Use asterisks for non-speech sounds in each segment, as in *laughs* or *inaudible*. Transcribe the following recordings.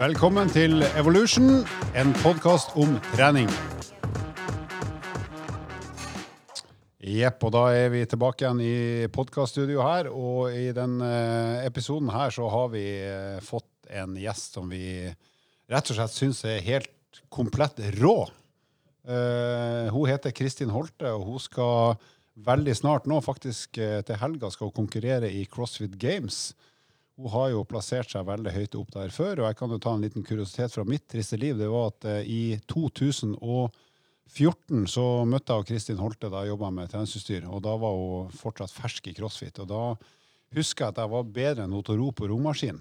Velkommen til Evolution, en podkast om trening. Jepp, og da er vi tilbake igjen i podkaststudio her. Og i denne episoden her så har vi eh, fått en gjest som vi rett og slett syns er helt komplett rå. Uh, hun heter Kristin Holte, og hun skal veldig snart nå, faktisk til helga, skal hun konkurrere i CrossFit Games. Hun har jo plassert seg veldig høyt opp der før, og jeg kan jo ta en liten kuriositet fra mitt triste liv. Det var at uh, i 2014 så møtte jeg Kristin Holte da jeg jobba med treningsutstyr, og da var hun fortsatt fersk i crossfit. Og da husker jeg at jeg var bedre enn hun til å ro på romaskin.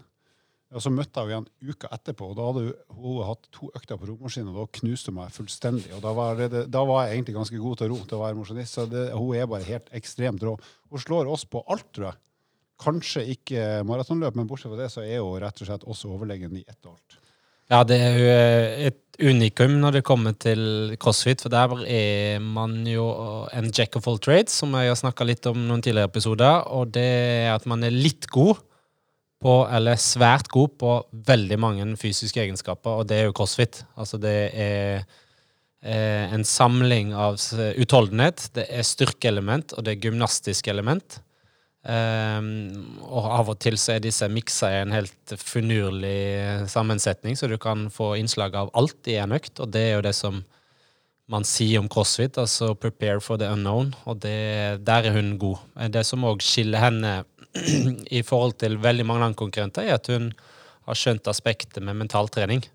Og så møtte jeg henne igjen uka etterpå, og da hadde hun hatt to økter på romaskinen, og da knuste hun meg fullstendig. Og da var, det, da var, jeg egentlig ganske god til å ro, til å være mosjonist. Så det, hun er bare helt ekstremt rå. Hun slår oss på alt, tror jeg. Kanskje ikke maratonløp, men bortsett fra det så er hun rett og slett også overlegen i ett og alt. Ja, det er jo et unikum når det kommer til crossfit, for der er man jo en jack of all trades, som jeg har snakka litt om noen tidligere episoder, og det er at man er litt god på, eller svært god på, veldig mange fysiske egenskaper, og det er jo crossfit. Altså det er eh, en samling av utholdenhet, det er styrkeelement, og det er gymnastisk element. Um, og av og til så er disse miksa i en helt finurlig sammensetning, så du kan få innslag av alt i en økt, og det er jo det som man sier om crossfit, altså 'prepare for the unknown', og det, der er hun god. Det som òg skiller henne *clears throat* i forhold til veldig mange andre konkurrenter, er at hun har skjønt aspektet med mentaltrening.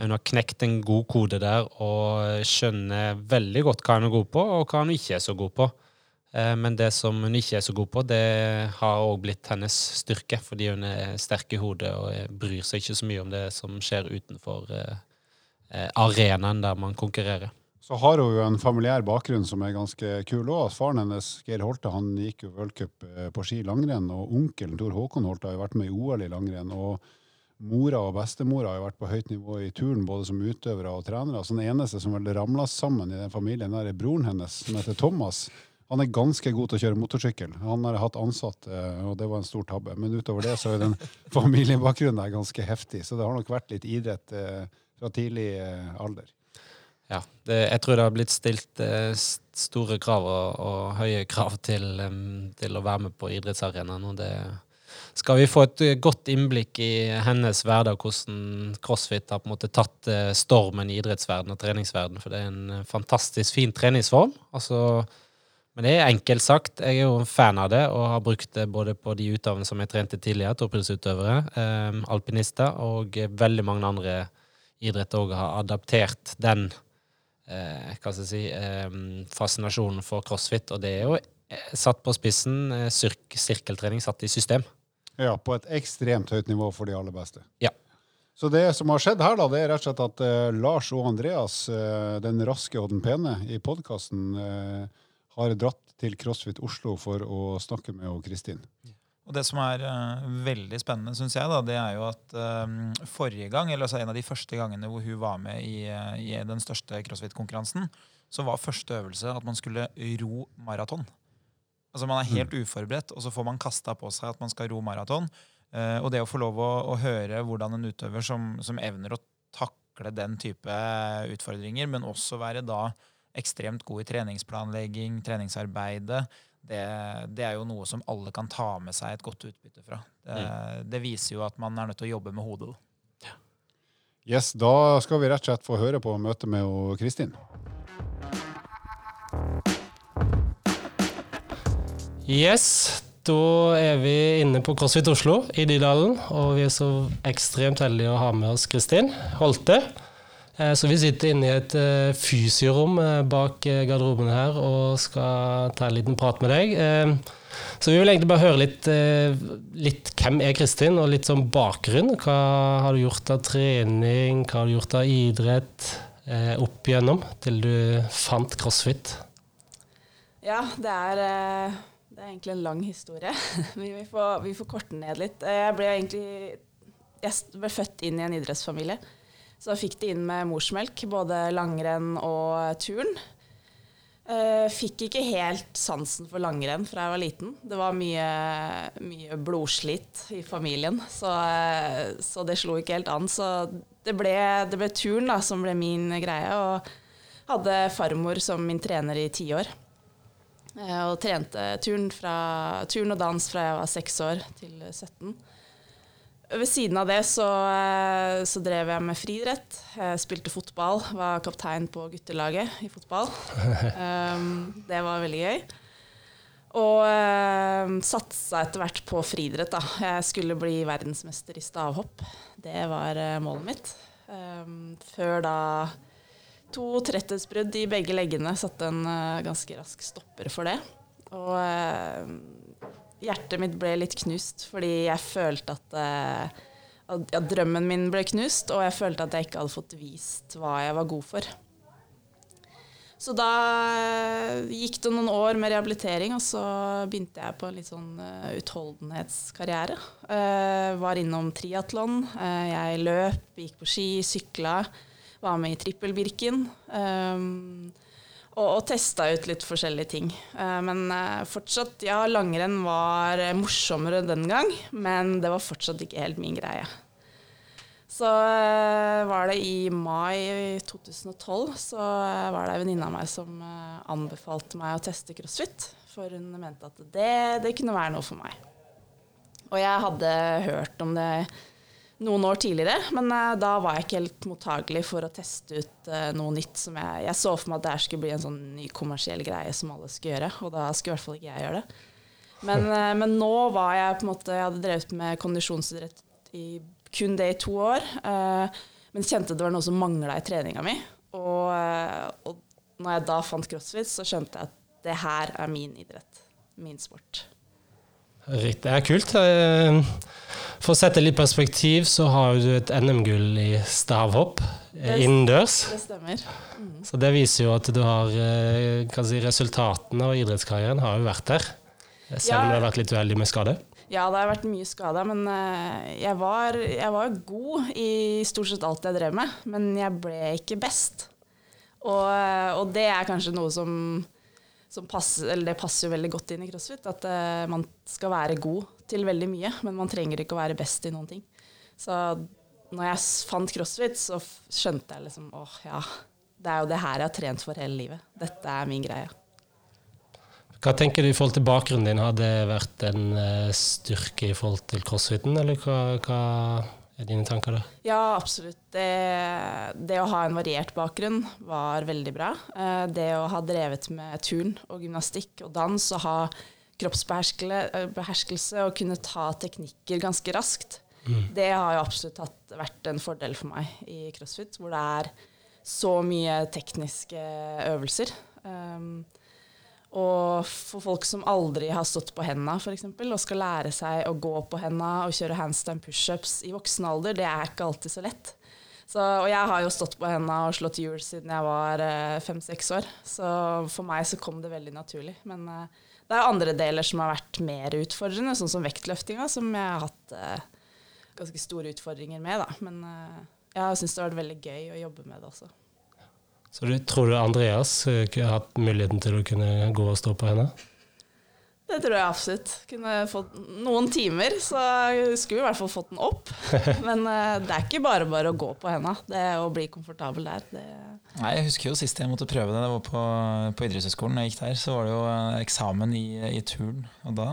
Hun har knekt en god kode der og skjønner veldig godt hva hun er god på, og hva hun ikke er så god på. Eh, men det som hun ikke er så god på, det har òg blitt hennes styrke, fordi hun er sterk i hodet og bryr seg ikke så mye om det som skjer utenfor eh, eh, arenaen der man konkurrerer. Så har hun jo en familiær bakgrunn som er ganske kul òg. Faren hennes, Geir Holte, han gikk jo v-cup på ski langrenn, og onkelen Tor Håkon Holte har jo vært med i OL i langrenn. og Mora og bestemora har jo vært på høyt nivå i turn, både som utøvere og trenere. Så den eneste som vel ramla sammen i den familien, der er broren hennes, som heter Thomas. Han er ganske god til å kjøre motorsykkel. Han har hatt ansatt, og det var en stor tabbe. Men utover det så er den *laughs* familiebakgrunnen der ganske heftig. Så det har nok vært litt idrett eh, fra tidlig eh, alder. Ja, det, jeg tror det har blitt stilt eh, store krav og, og, høye krav til, um, til, å være med på idrettsarenaen. Og det skal vi få et godt innblikk i hennes hverdag, hvordan crossfit har på en måte tatt stormen i idrettsverden og treningsverden. For det er en fantastisk fin treningsform. altså men det er enkelt sagt. Jeg er jo en fan av det, og har brukt det både på de utøverne som jeg trente tidligere, toppidrettsutøvere, eh, alpinister, og veldig mange andre idretter òg har adaptert den eh, hva skal jeg si, eh, fascinasjonen for crossfit. Og det er jo eh, satt på spissen, eh, sirkeltrening satt i system. Ja, på et ekstremt høyt nivå for de aller beste. Ja. Så det som har skjedd her, da, det er rett og slett at eh, Lars og Andreas, uh, den raske og den pene, i podkasten har dratt til CrossFit Oslo for å snakke med Kristin. Og Det som er uh, veldig spennende, synes jeg, da, det er jo at um, forrige gang, eller altså en av de første gangene hvor hun var med i, uh, i den største crossfit-konkurransen, så var første øvelse at man skulle ro maraton. Altså Man er helt mm. uforberedt, og så får man kasta på seg at man skal ro maraton. Uh, og det å få lov å, å, høre hvordan en utøver som, som evner å takle den type utfordringer, men også være da ekstremt god i treningsplanlegging, treningsarbeidet. Det, det, er jo noe som alle kan ta med seg et godt utbytte fra. Det, mm. det viser jo at man er nødt til å jobbe med hodet. Ja. Yes, Da skal vi rett og slett få høre på møtet med Kristin. Yes, da er vi inne på CrossFit Oslo i Dydalen. Og vi er så ekstremt heldige å ha med oss Kristin Holte. Eh, så vi sitter inne i et uh, fysiorom uh, bak garderoben her og skal ta en liten prat med deg. Så vi vil egentlig bare høre litt, litt hvem er Kristin, og litt sånn bakgrunn. Hva har du gjort av trening, hva har du gjort av idrett opp igjennom til du fant crossfit? Ja, det er, det er egentlig en lang historie. *laughs* vi, får, vi får korte ned litt. Jeg ble egentlig jeg ble født inn i en idrettsfamilie. Så da fikk de inn med morsmelk, både langrenn og turn. Eh, fikk ikke helt sansen for langrenn fra jeg var liten. Det var mye, mye blodslit i familien, så, eh, så, det slo ikke helt an. Så det ble, det ble turn da, som ble min greie, og hadde farmor som min trener i ti år. Eh, og trente turn, fra, turn og dans fra jeg var seks år til 17. Ved siden av det så, eh, så, drev jeg med friidrett. Spilte fotball, var kaptein på guttelaget i fotball. Um, *laughs* det var veldig gøy. Og um, satsa etter hvert på friidrett. Jeg skulle bli verdensmester i stavhopp. Det var uh, målet mitt. Um, før da to tretthetsbrudd i begge leggene satte en uh, ganske rask stopper for det. Og uh, hjertet mitt ble litt knust, fordi jeg følte at, uh, at, drømmen min ble knust, og jeg følte at jeg ikke hadde fått vist hva jeg var god for. Så da eh, gikk det noen år med rehabilitering, og så begynte jeg på en litt sånn uh, utholdenhetskarriere. Uh, var innom triatlon. Uh, jeg løp, gikk på ski, sykla. Var med i Trippel-Birken. Um, og, og testa ut litt forskjellige ting. Uh, men uh, fortsatt, ja, langrenn var morsommere den gang, men det var fortsatt ikke helt min greie. Så var det i mai 2012 så var det ei venninne av meg som anbefalte meg å teste crossfit. For hun mente at det, det kunne være noe for meg. Og jeg hadde hørt om det noen år tidligere, men uh, da var jeg ikke helt mottagelig for å teste ut uh, noe nytt. som jeg, jeg, så for meg at det skulle bli en sånn ny kommersiell greie som alle skulle gjøre, og da skulle i hvert fall ikke jeg gjøre det. Men, uh, *laughs* men nå var jeg på en måte Jeg hadde drevet med kondisjonsidrett i kun det i to år, men kjente det var noe som mangla i treninga mi. Og, og når jeg da fant crossfit, så skjønte jeg at det her er min idrett. Min sport. Riktig. Det er kult. For å sette litt perspektiv, så har du et NM-gull i stavhopp eh, innendørs. Det stemmer. Mm. Så det viser jo at du har eh, si, Resultatene og idrettskarrieren har jo vært der. Selv ja. om du har vært litt uheldig med skade. Ja, det har vært mye skada, men eh, jeg var, jeg var, god i stort sett alt jeg drev med. Men jeg ble ikke best. Og, og det er kanskje noe som passer, eller det passer jo veldig godt inn i crossfit. At man skal være god til veldig mye, men man trenger ikke å være best i noen ting. Så når jeg fant crossfit, så skjønte jeg liksom åh, ja. Det er jo det her jeg har trent for hele livet. Dette er min greie. Hva tenker du i forhold til bakgrunnen din? Har det vært en uh, styrke i forhold til crossfiten, eller hva, hva, dine tanker da? Ja, absolutt. Det, det, å ha en variert bakgrunn var veldig bra. Uh, det å ha drevet med turn og gymnastikk og dans og ha kroppsbeherskelse og kunne ta teknikker ganske raskt. Mm. Det har jo absolutt hatt, vært en fordel for meg i crossfit, hvor det er så mye tekniske øvelser. Um, og for folk som aldri har stått på henda f.eks., og skal lære seg å gå på henda og kjøre handstand pushups i voksen alder, det er ikke alltid så lett. Så, og jeg har jo stått på henda og slått hjul siden jeg var eh, fem-seks år, så for meg så kom det veldig naturlig. Men uh, det er andre deler som har vært mer utfordrende, sånn som vektløftinga, som jeg har hatt uh, ganske store utfordringer med. Da. Men uh, jeg syns det har vært veldig gøy å jobbe med det også. Så du tror du Andreas uh, har hatt muligheten til å kunne gå og stå på henne? Det tror jeg absolutt. Kunne fått noen timer, så skulle i hvert fall fått den opp. *laughs* Men uh, det er ikke bare bare å gå på henda. Det å bli komfortabel der. Det Nei, Jeg husker jo sist jeg måtte prøve det. Det var på, på idrettshøyskolen. jeg gikk der, så var det jo uh, eksamen i, i turn. Og da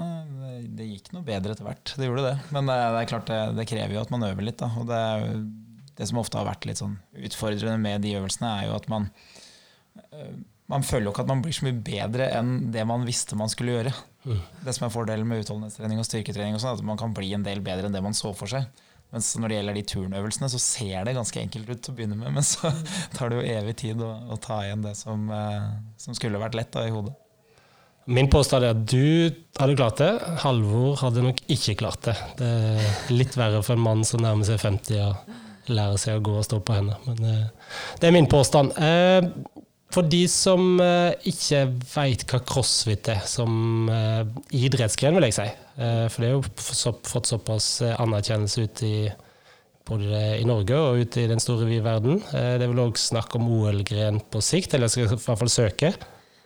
Det gikk noe bedre etter hvert. Det gjorde det. Men det, det er klart det, det, krever jo at man øver litt. Da. Og det, det som ofte har vært litt sånn utfordrende med de øvelsene, er jo at man uh, man føler jo ikke at man blir så mye bedre enn det man visste man skulle gjøre. Mm. Det som er fordelen med utholdenhetstrening og styrketrening, og sånt, at man kan bli en del bedre enn det man så for seg. Mens når det gjelder de turnøvelsene, så ser det ganske enkelt ut til å begynne med, men så *laughs* tar det jo evig tid å, å ta igjen det som, eh, som, skulle vært lett da, i hodet. Min påstand er at du hadde klart det. Halvor hadde nok ikke klart det. Det er litt verre for en mann som nærmer seg 50 og lærer seg å gå og stå på henne. Men eh, det er min påstand. Eh, for de som uh, ikke veit hva crossfit er som idrettsgren, vil jeg si. For det er jo fått såpass anerkjennelse ut i både i Norge og ute i den store vide verden. det er vel òg snakk om OL-gren på sikt, eller jeg skal i hvert fall søke.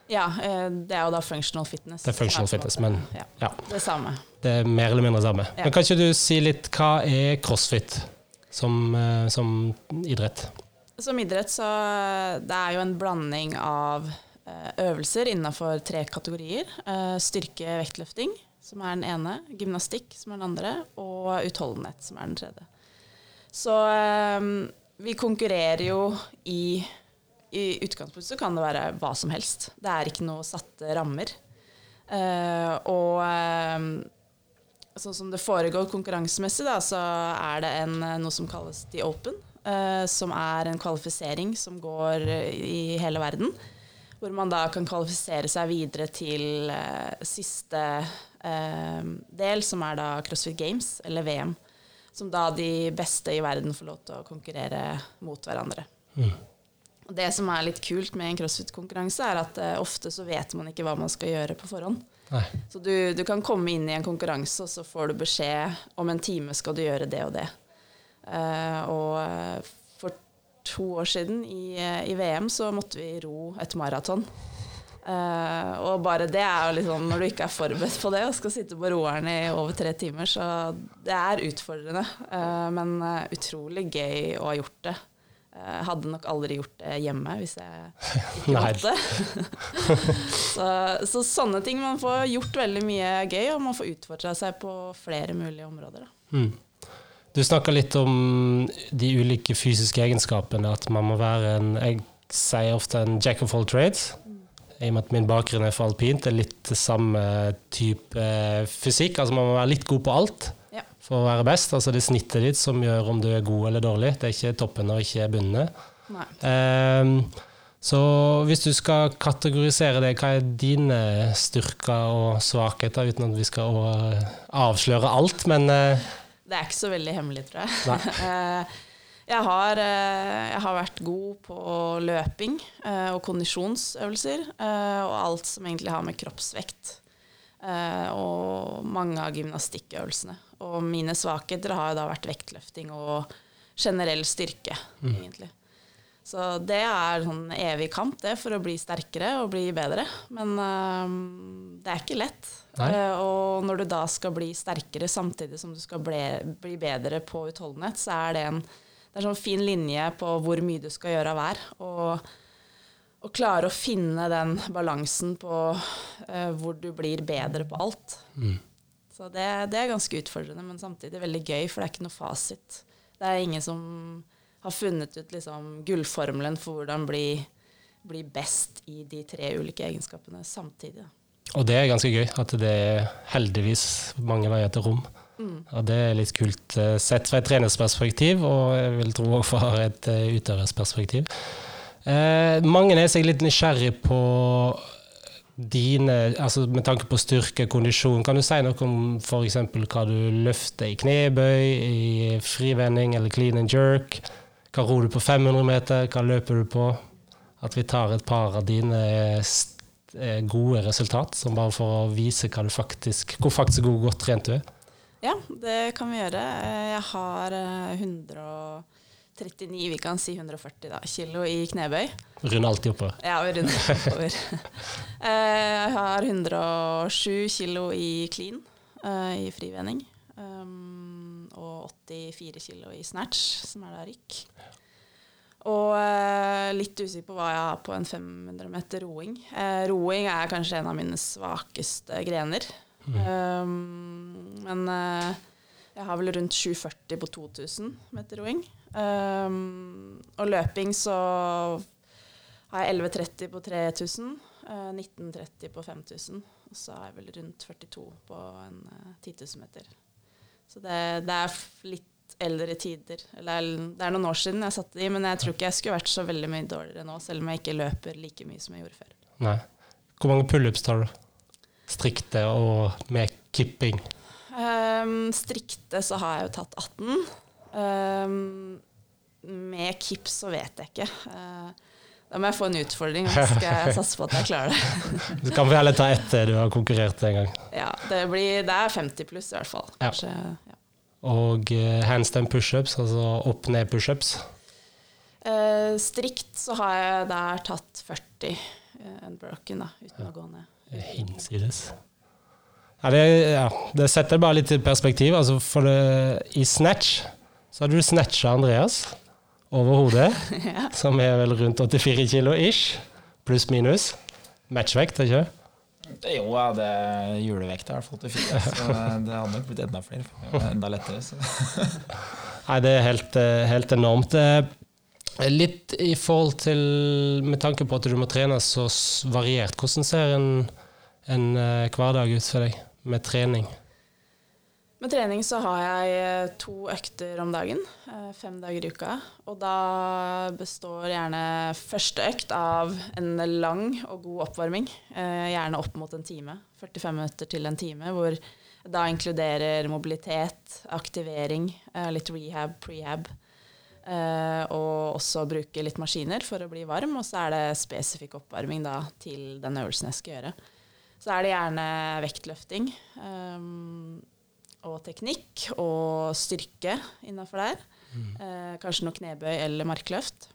Ja, eh, det er jo da functional fitness. Det er functional fitness, men ja, ja. Det samme. Det er mer eller mindre samme. Ja. Men kan ikke du si litt hva er crossfit som, eh, som idrett? Som idrett så eh, det er jo en blanding av eh, øvelser innenfor tre kategorier. Styrke, vektløfting, som er den ene. Gymnastikk, som er den andre. Og utholdenhet, som er den tredje. Så vi konkurrerer jo i I utgangspunktet så kan det være hva som helst. Det er ikke noe satte rammer. Og sånn som det foregår konkurransemessig, da, så er det en, eh, noe som kalles The Open. eh, som er en kvalifisering som går eh, i hele verden. Hvor man da kan kvalifisere seg videre til eh, siste eh, del, som er da CrossFit Games, eller VM. Som da de beste i verden får lov til å konkurrere mot hverandre. Mm. Det som er litt kult med en crossfit-konkurranse, er at eh, ofte så vet man ikke hva man skal gjøre på forhånd. Nei. Så du, du kan komme inn i en konkurranse, og så får du beskjed om en time skal du gjøre det og det. Uh, og for to år siden i, i VM så måtte vi ro et maraton. Uh, og bare det er jo liksom Når du ikke er forberedt på det og skal sitte på roeren i over tre timer, så det er utfordrende. Uh, men utrolig gøy å ha gjort det. Jeg hadde nok aldri gjort det hjemme hvis jeg *laughs* ikke hadde måtte. *laughs* så, så sånne ting. Man får gjort veldig mye gøy, og man får utfordra seg på flere mulige områder. Da. Mm. Du snakka litt om de ulike fysiske egenskapene. At man må være en Jeg sier ofte en jack of all trades. I og med at min bakgrunn er for alpint, det er litt samme type eh, fysikk. Altså man må være litt god på alt. For å være best. Altså det er snittet ditt som gjør om du er god eller dårlig. Det er ikke toppen og ikke bunnen. Nei. Ehm, så hvis du skal kategorisere det, hva er dine styrker og svakheter, uten at vi skal eh, avsløre alt, men eh, Det er ikke så veldig hemmelig, tror jeg. *laughs* Eh, jeg, har, jeg har vært god på løping eh, og kondisjonsøvelser, eh, og alt som egentlig har med kroppsvekt. eh, Og mange av gymnastikkøvelsene. Og mine svakheter har jo da vært vektløfting og generell styrke, egentlig. Så det er sånn evig kamp, det, for å bli sterkere og bli bedre. Men eh, det er ikke lett. Eh, og når du da skal bli sterkere samtidig som du skal bli, bli bedre på utholdenhet, så er det en det er sånn fin linje på hvor mye du skal gjøre av hver. Og, og klare å finne den balansen på uh, hvor du blir bedre på alt. Så det, det er ganske utfordrende, men samtidig veldig gøy, for det er ikke noe fasit. Det er ingen som har funnet ut liksom, gullformelen for hvordan bli, bli best i de tre ulike egenskapene samtidig. Og det er ganske gøy, at det er heldigvis mange veier til rom. Og det er litt kult eh, sett fra et trenersperspektiv, og jeg vil tro også fra et eh, utøversperspektiv. Eh, mange er seg litt nysgjerrig på dine altså Med tanke på styrke, kondisjon, kan du si noe om f.eks. hva du løfter i knebøy, i frivending eller clean and jerk? Hva ror du på 500 meter, hva løper du på? At vi tar et par av dine eh, gode resultat, som bare for å vise hva du faktisk, hvor faktisk god godt trent du er. Ja, det kan vi gjøre. Jeg har eh, 139, vi kan si 140 da, kilo i knebøy. Rund alltid oppover. Ja, vi runder *laughs* oppover. Eh, Jeg har 107 kilo i clean eh, i frivending. Um, og 84 kilo i snatch, som er da rykk. Og eh, litt usikker på hva jeg har på en 500 meter roing. Eh, roing er kanskje en av mine svakeste grener. Um, men eh, jeg har vel rundt 740 på 2000 meter roing. Um, og løping så har jeg 11,30 på 3000, uh, 19,30 på 5000. Og så har jeg vel rundt 42 på en uh, 10 000 meter. Så det, det er litt eldre tider. Eller det er noen år siden jeg satte de, men jeg tror ikke jeg skulle vært så veldig mye dårligere nå, selv om jeg ikke løper like mye som jeg gjorde før. Nei. Hvor mange pullups tar du? Strikte og med kipping? Um, strikte så har jeg jo tatt 18. Um, med kips så vet jeg ikke. Uh, da må jeg få en utfordring, så skal jeg *laughs* satse på at jeg klarer det. *laughs* Så kan vi heller ta etter du har konkurrert en gang. Ja, det, blir, det er 50 pluss i hvert fall. Ja. Kanskje, ja. Og uh, handstand pushups, altså opp-ned pushups. Uh, strikt så har jeg der tatt 40 eh, unbroken, da, uten å gå ned. Hinsides. Ja, det, ja, det setter bare litt i perspektiv. Altså for det, I snatch så hadde du snatcha Andreas over hodet, *laughs* som er vel rundt 84 kilo ish, pluss minus. Matchvekt, ikke sant? Jo, ja, det er julevekt i hvert fall til fire. Så *laughs* det hadde nok blitt enda flere. Enda lettere. Så. *laughs* Nei, det er helt, eh, helt enormt. Eh, Litt i forhold til Med tanke på at du må trene så variert, hvordan ser en, en eh, hverdag ut for deg med trening? Med trening så har jeg eh, to økter om dagen, eh, fem dager i uka. Og da består gjerne første økt av en lang og god oppvarming. eh, Gjerne opp mot en time. 45 minutter til en time, hvor da inkluderer mobilitet, aktivering, litt rehab, prehab. eh, Og også bruke litt maskiner for å bli varm. Og så er det spesifikk oppvarming da til den øvelsen jeg skal gjøre. Så er det gjerne vektløfting. Og teknikk og styrke innafor der. Eh, kanskje noe knebøy eller markløft.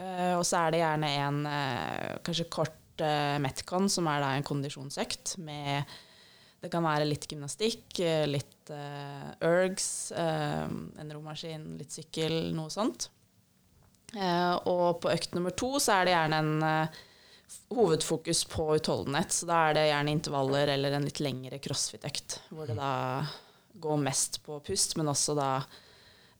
Eh, og så er det gjerne en eh, kanskje kort eh, Metcon, som er da en kondisjonsøkt med Det kan være litt gymnastikk, eh, litt eh, ergs, en romaskin, litt sykkel, noe sånt. Eh, og på økt nummer to så er det gjerne en hovedfokus på utholdenhet. Så da er det gjerne intervaller eller en litt lengre crossfit-økt, hvor det da går mest på pust, men også da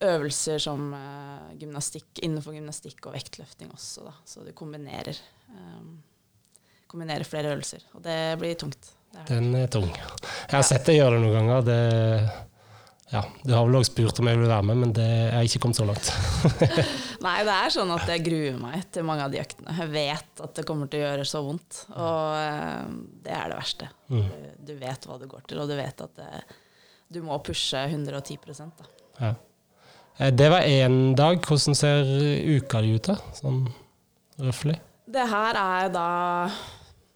øvelser som uh, gymnastikk, innenfor gymnastikk og vektløfting også, da. Så du kombinerer, um, kombinerer flere øvelser. Og det blir tungt. Det er. Den er tung. Jeg har sett deg gjøre det noen ganger. Det, ja, du har vel også spurt om jeg vil være med, men det jeg har ikke kommet så langt. *laughs* Nei, det er sånn at jeg gruer meg til mange av de øktene. Jeg vet at det kommer til å gjøre så vondt, og uh, det er det verste. Mm. Du, du vet hva du går til, og du vet at det, du må pushe 110 da. Ja. Eh, Det var én dag. Hvordan ser uka di ut, da? Sånn røftlig? Det her er da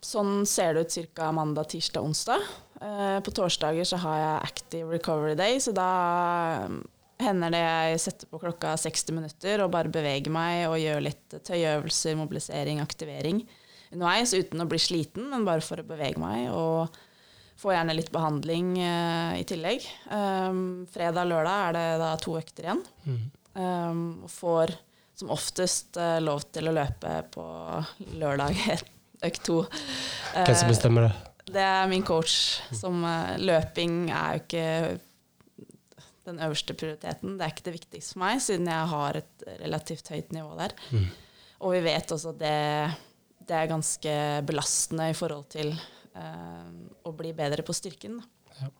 Sånn ser det ut ca. mandag, tirsdag, onsdag. Eh, på torsdager så har jeg active recovery day, så da eh, hender det jeg setter på klokka 60 minutter og bare beveger meg og gjør litt tøyøvelser, mobilisering, aktivering underveis uten å bli sliten, men bare for å bevege meg. og Får gjerne litt behandling eh, i tillegg. Um, Fredag-lørdag er det da to økter igjen. Mm. Um, og får som oftest eh, lov til å løpe på lørdag *laughs* økt to. Hvem som Eh, bestemmer det? det er min coach som Løping er jo ikke den øverste prioriteten. Det er ikke det viktigste for meg, siden jeg har et relativt høyt nivå der. Mm. Og vi vet også at det, det er ganske belastende i forhold til eh, å bli bedre på styrken. Ja.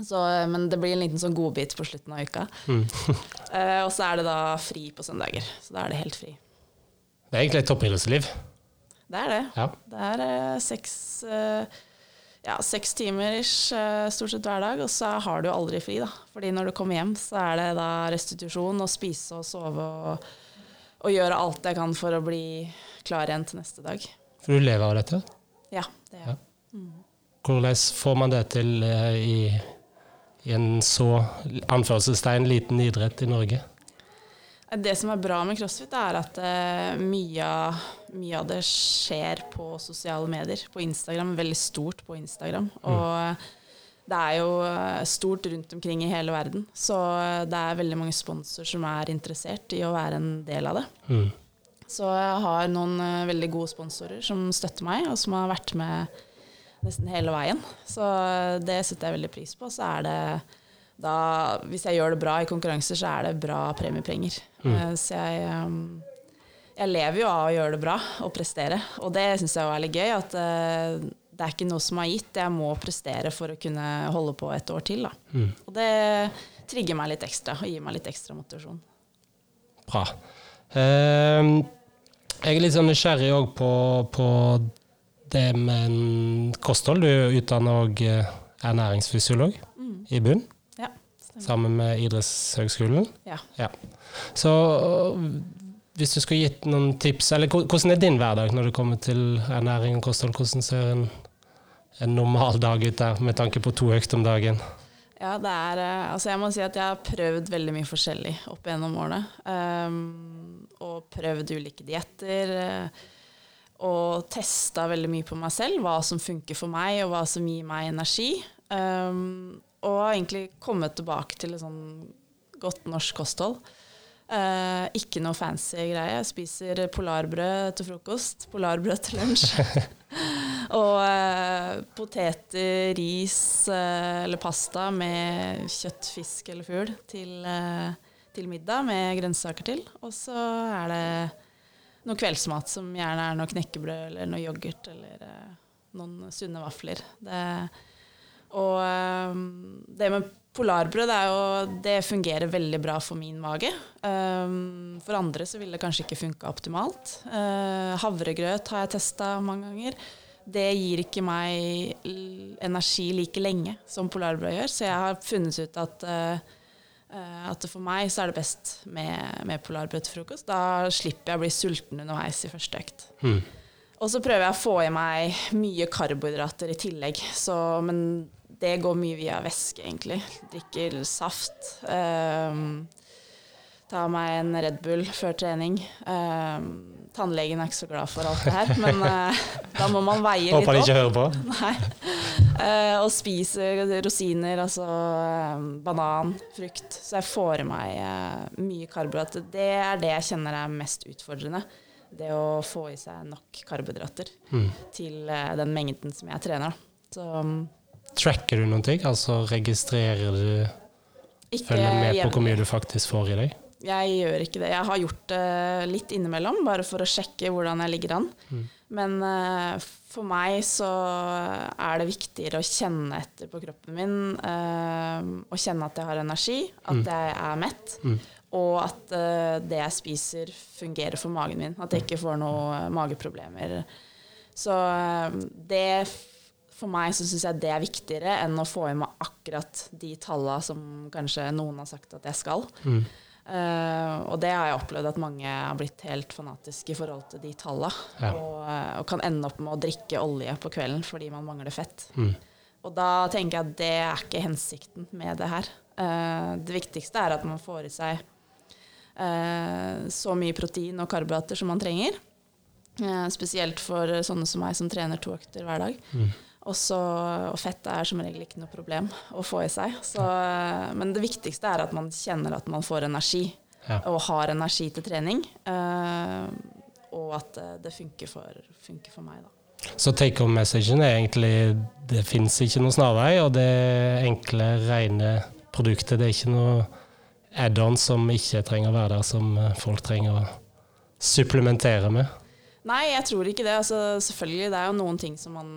Så, eh, men det blir en liten sånn godbit på slutten av uka. Mm. *laughs* Eh, og så er det da fri på søndager. Så da er det helt fri. Det er egentlig et toppidrettsliv. Det er det. Ja. Det er eh, seks, eh, ja, seks timer ish, eh, stort sett hver dag, og så har du aldri fri, da. Fordi når du kommer hjem, så er det da restitusjon og spise og sove og, og gjøre alt jeg kan for å bli klar igjen til neste dag. For du lever av dette. Ja, det gjør Ja. Hvordan får man det til eh, i, i en så anførselstegn liten idrett i Norge? Det som er bra med crossfit, er at eh, mye, mye av det skjer på sosiale medier. På Instagram. Veldig stort på Instagram. Og eh, det er jo stort rundt omkring i hele verden. Så det er veldig mange sponsorer som er interessert i å være en del av det. Mm. Så jeg har noen veldig gode sponsorer som støtter meg, og som har vært med nesten hele veien. Så eh, det setter jeg veldig pris på. Så er det da, hvis jeg gjør det bra i konkurranser, så er det bra premiepenger. Mm. Så jeg, eh, jeg lever jo av å gjøre det bra og prestere. Og det syns jeg er veldig gøy. At eh, det er ikke noe som er gitt. Jeg må prestere for å kunne holde på et år til. Mm. Og det trigger meg litt ekstra og gir meg litt ekstra motivasjon. Bra. Eh, jeg er litt sånn nysgjerrig òg på, på det med en kosthold. Du er utdanna og ernæringsfysiolog i bunn, Ja, sammen med Idrettshøgskolen. Ja. Så øh, hvis du skulle gitt noen tips, eller hvordan er din hverdag når det kommer til ernæring og kosthold? Hvordan ser en, en normal dag ut der, med tanke på to økter om dagen? Ja, det er eh, Altså, jeg må si at jeg har prøvd veldig mye forskjellig opp gjennom årene. Um, og prøvd ulike dietter. eh, og testa veldig mye på meg selv, hva som funker for meg, og hva som gir meg energi. Um, og har egentlig kommet tilbake til et sånn godt norsk kosthold. Uh, ikke noe fancy greie. Jeg spiser polarbrød til frokost, polarbrød til lunsj. *laughs* og uh, poteter, ris uh, eller pasta med kjøtt, fisk eller fugl til, til middag med grønnsaker til. Og så er det noe kveldsmat som gjerne er noe knekkebrød eller noe yoghurt eller noen sunne vafler. Det, og det med Polarbrød jo, det fungerer veldig bra for min mage. Um, for andre så vil det kanskje ikke funka optimalt. Havregrøt har jeg testa mange ganger. Det gir ikke meg energi like lenge som polarbrød gjør, så jeg har funnet ut at, at for meg så er det best med, med polarbrød til frokost. Da slipper jeg å bli sulten underveis i første økt. Mm. Og så prøver jeg å få i meg mye karbohydrater i tillegg, så, men det går mye via væske, egentlig. Drikker saft. Um, tar meg en Red Bull før trening. Um, tannlegen er ikke så glad for alt det her, men uh, *laughs* da må man veie litt opp. Håper de ikke hører på. *laughs* Nei. Uh, og spiser rosiner, altså um, banan, frukt. Så jeg får i meg uh, mye karbohydrater. Det er det jeg kjenner er mest utfordrende. Det å få i seg nok karbohydrater mm. til den mengden som jeg trener. Så um, Tracker du noen ting? Altså registrerer du ikke Følger med på hvor mye du faktisk får i deg? Jeg gjør ikke det. Jeg har gjort det litt innimellom, bare for å sjekke hvordan jeg ligger an. Mm. Men uh, for meg så er det viktigere å kjenne etter på kroppen min, uh, og kjenne at jeg har energi, at mm. jeg er mett, mm. og at uh, det jeg spiser, fungerer for magen min. At jeg ikke får noen mageproblemer. Så det for meg så syns jeg det er viktigere enn å få i meg akkurat de tallene som kanskje noen har sagt at jeg skal. Mm. Uh, og det har jeg opplevd at mange har blitt helt fanatiske i forhold til de tallene. Ja. Og, uh, og, kan ende opp med å drikke olje på kvelden fordi man mangler fett. Mm. Og da tenker jeg at det er ikke hensikten med det her. Uh, det viktigste er at man får i seg så mye protein og karbohydrater som man trenger. spesielt for sånne som meg som trener to økter hver dag. Mm. Også, og fett er som regel ikke noe problem å få i seg. Så, men det viktigste er at man kjenner at man får energi, ja. og har energi til trening. Uh, og at det funker for, funker for meg, da. Så take home-messagen er egentlig det fins ikke noen snarvei, og det enkle, rene produktet. Det er ikke noe add-on som ikke trenger å være der, som folk trenger å supplementere med. Nei, jeg tror ikke det. Altså, selvfølgelig, det er jo noen ting som man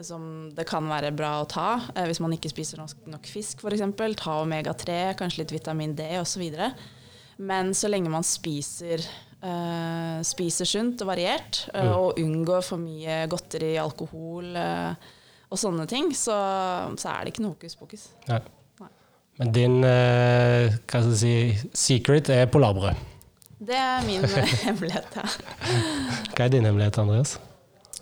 som det kan være bra å ta eh, hvis man ikke spiser nok, nok fisk f.eks. Ta omega-3, kanskje litt vitamin D osv. Men så lenge man spiser, eh, spiser sunt og variert, eh, mm. og unngår for mye godteri, alkohol eh, og sånne ting, så, så, er det ikke noe hokus pokus. Nei. Men din eh, hva skal jeg si, secret er polarbrød? Det er min *laughs* hemmelighet, ja. Hva er din hemmelighet, Andreas?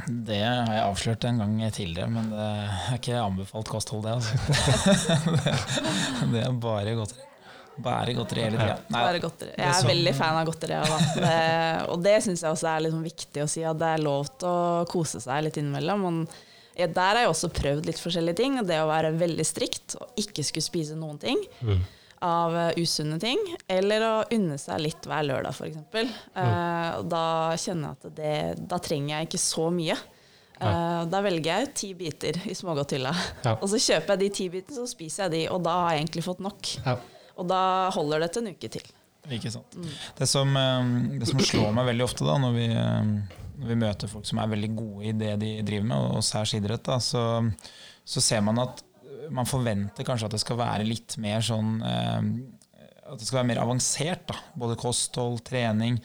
Det har jeg avslørt en gang tidligere, men det er ikke anbefalt kosthold, det. Altså. *laughs* det, er bare godteri. Bare godteri hele tida. Bare godteri. Jeg er sånn. veldig fan av godteri. Det, og det syns jeg også er liksom viktig å si, at det er lov til å kose seg litt innimellom. Og der har jeg også prøvd litt forskjellige ting. Det å være veldig strikt og ikke skulle spise noen ting. Mm av uh, usunne ting, eller å unne seg litt hver lørdag, f.eks. Uh, mm. Da kjenner jeg at det, da trenger jeg ikke så mye. Uh, da velger jeg ti biter i smågodthylla. Ja. Og så kjøper jeg de ti bitene, så spiser jeg de, og da har jeg egentlig fått nok. Ja. Og da holder det til en uke til. Ikke sant. Mm. Det, som, det, som, slår meg veldig ofte da, når vi, når vi, møter folk som er veldig gode i det de driver med, og særs idrett, da, så, så ser man at man forventer kanskje at det skal være litt mer sånn eh, At det skal være mer avansert. da, Både kosthold, trening.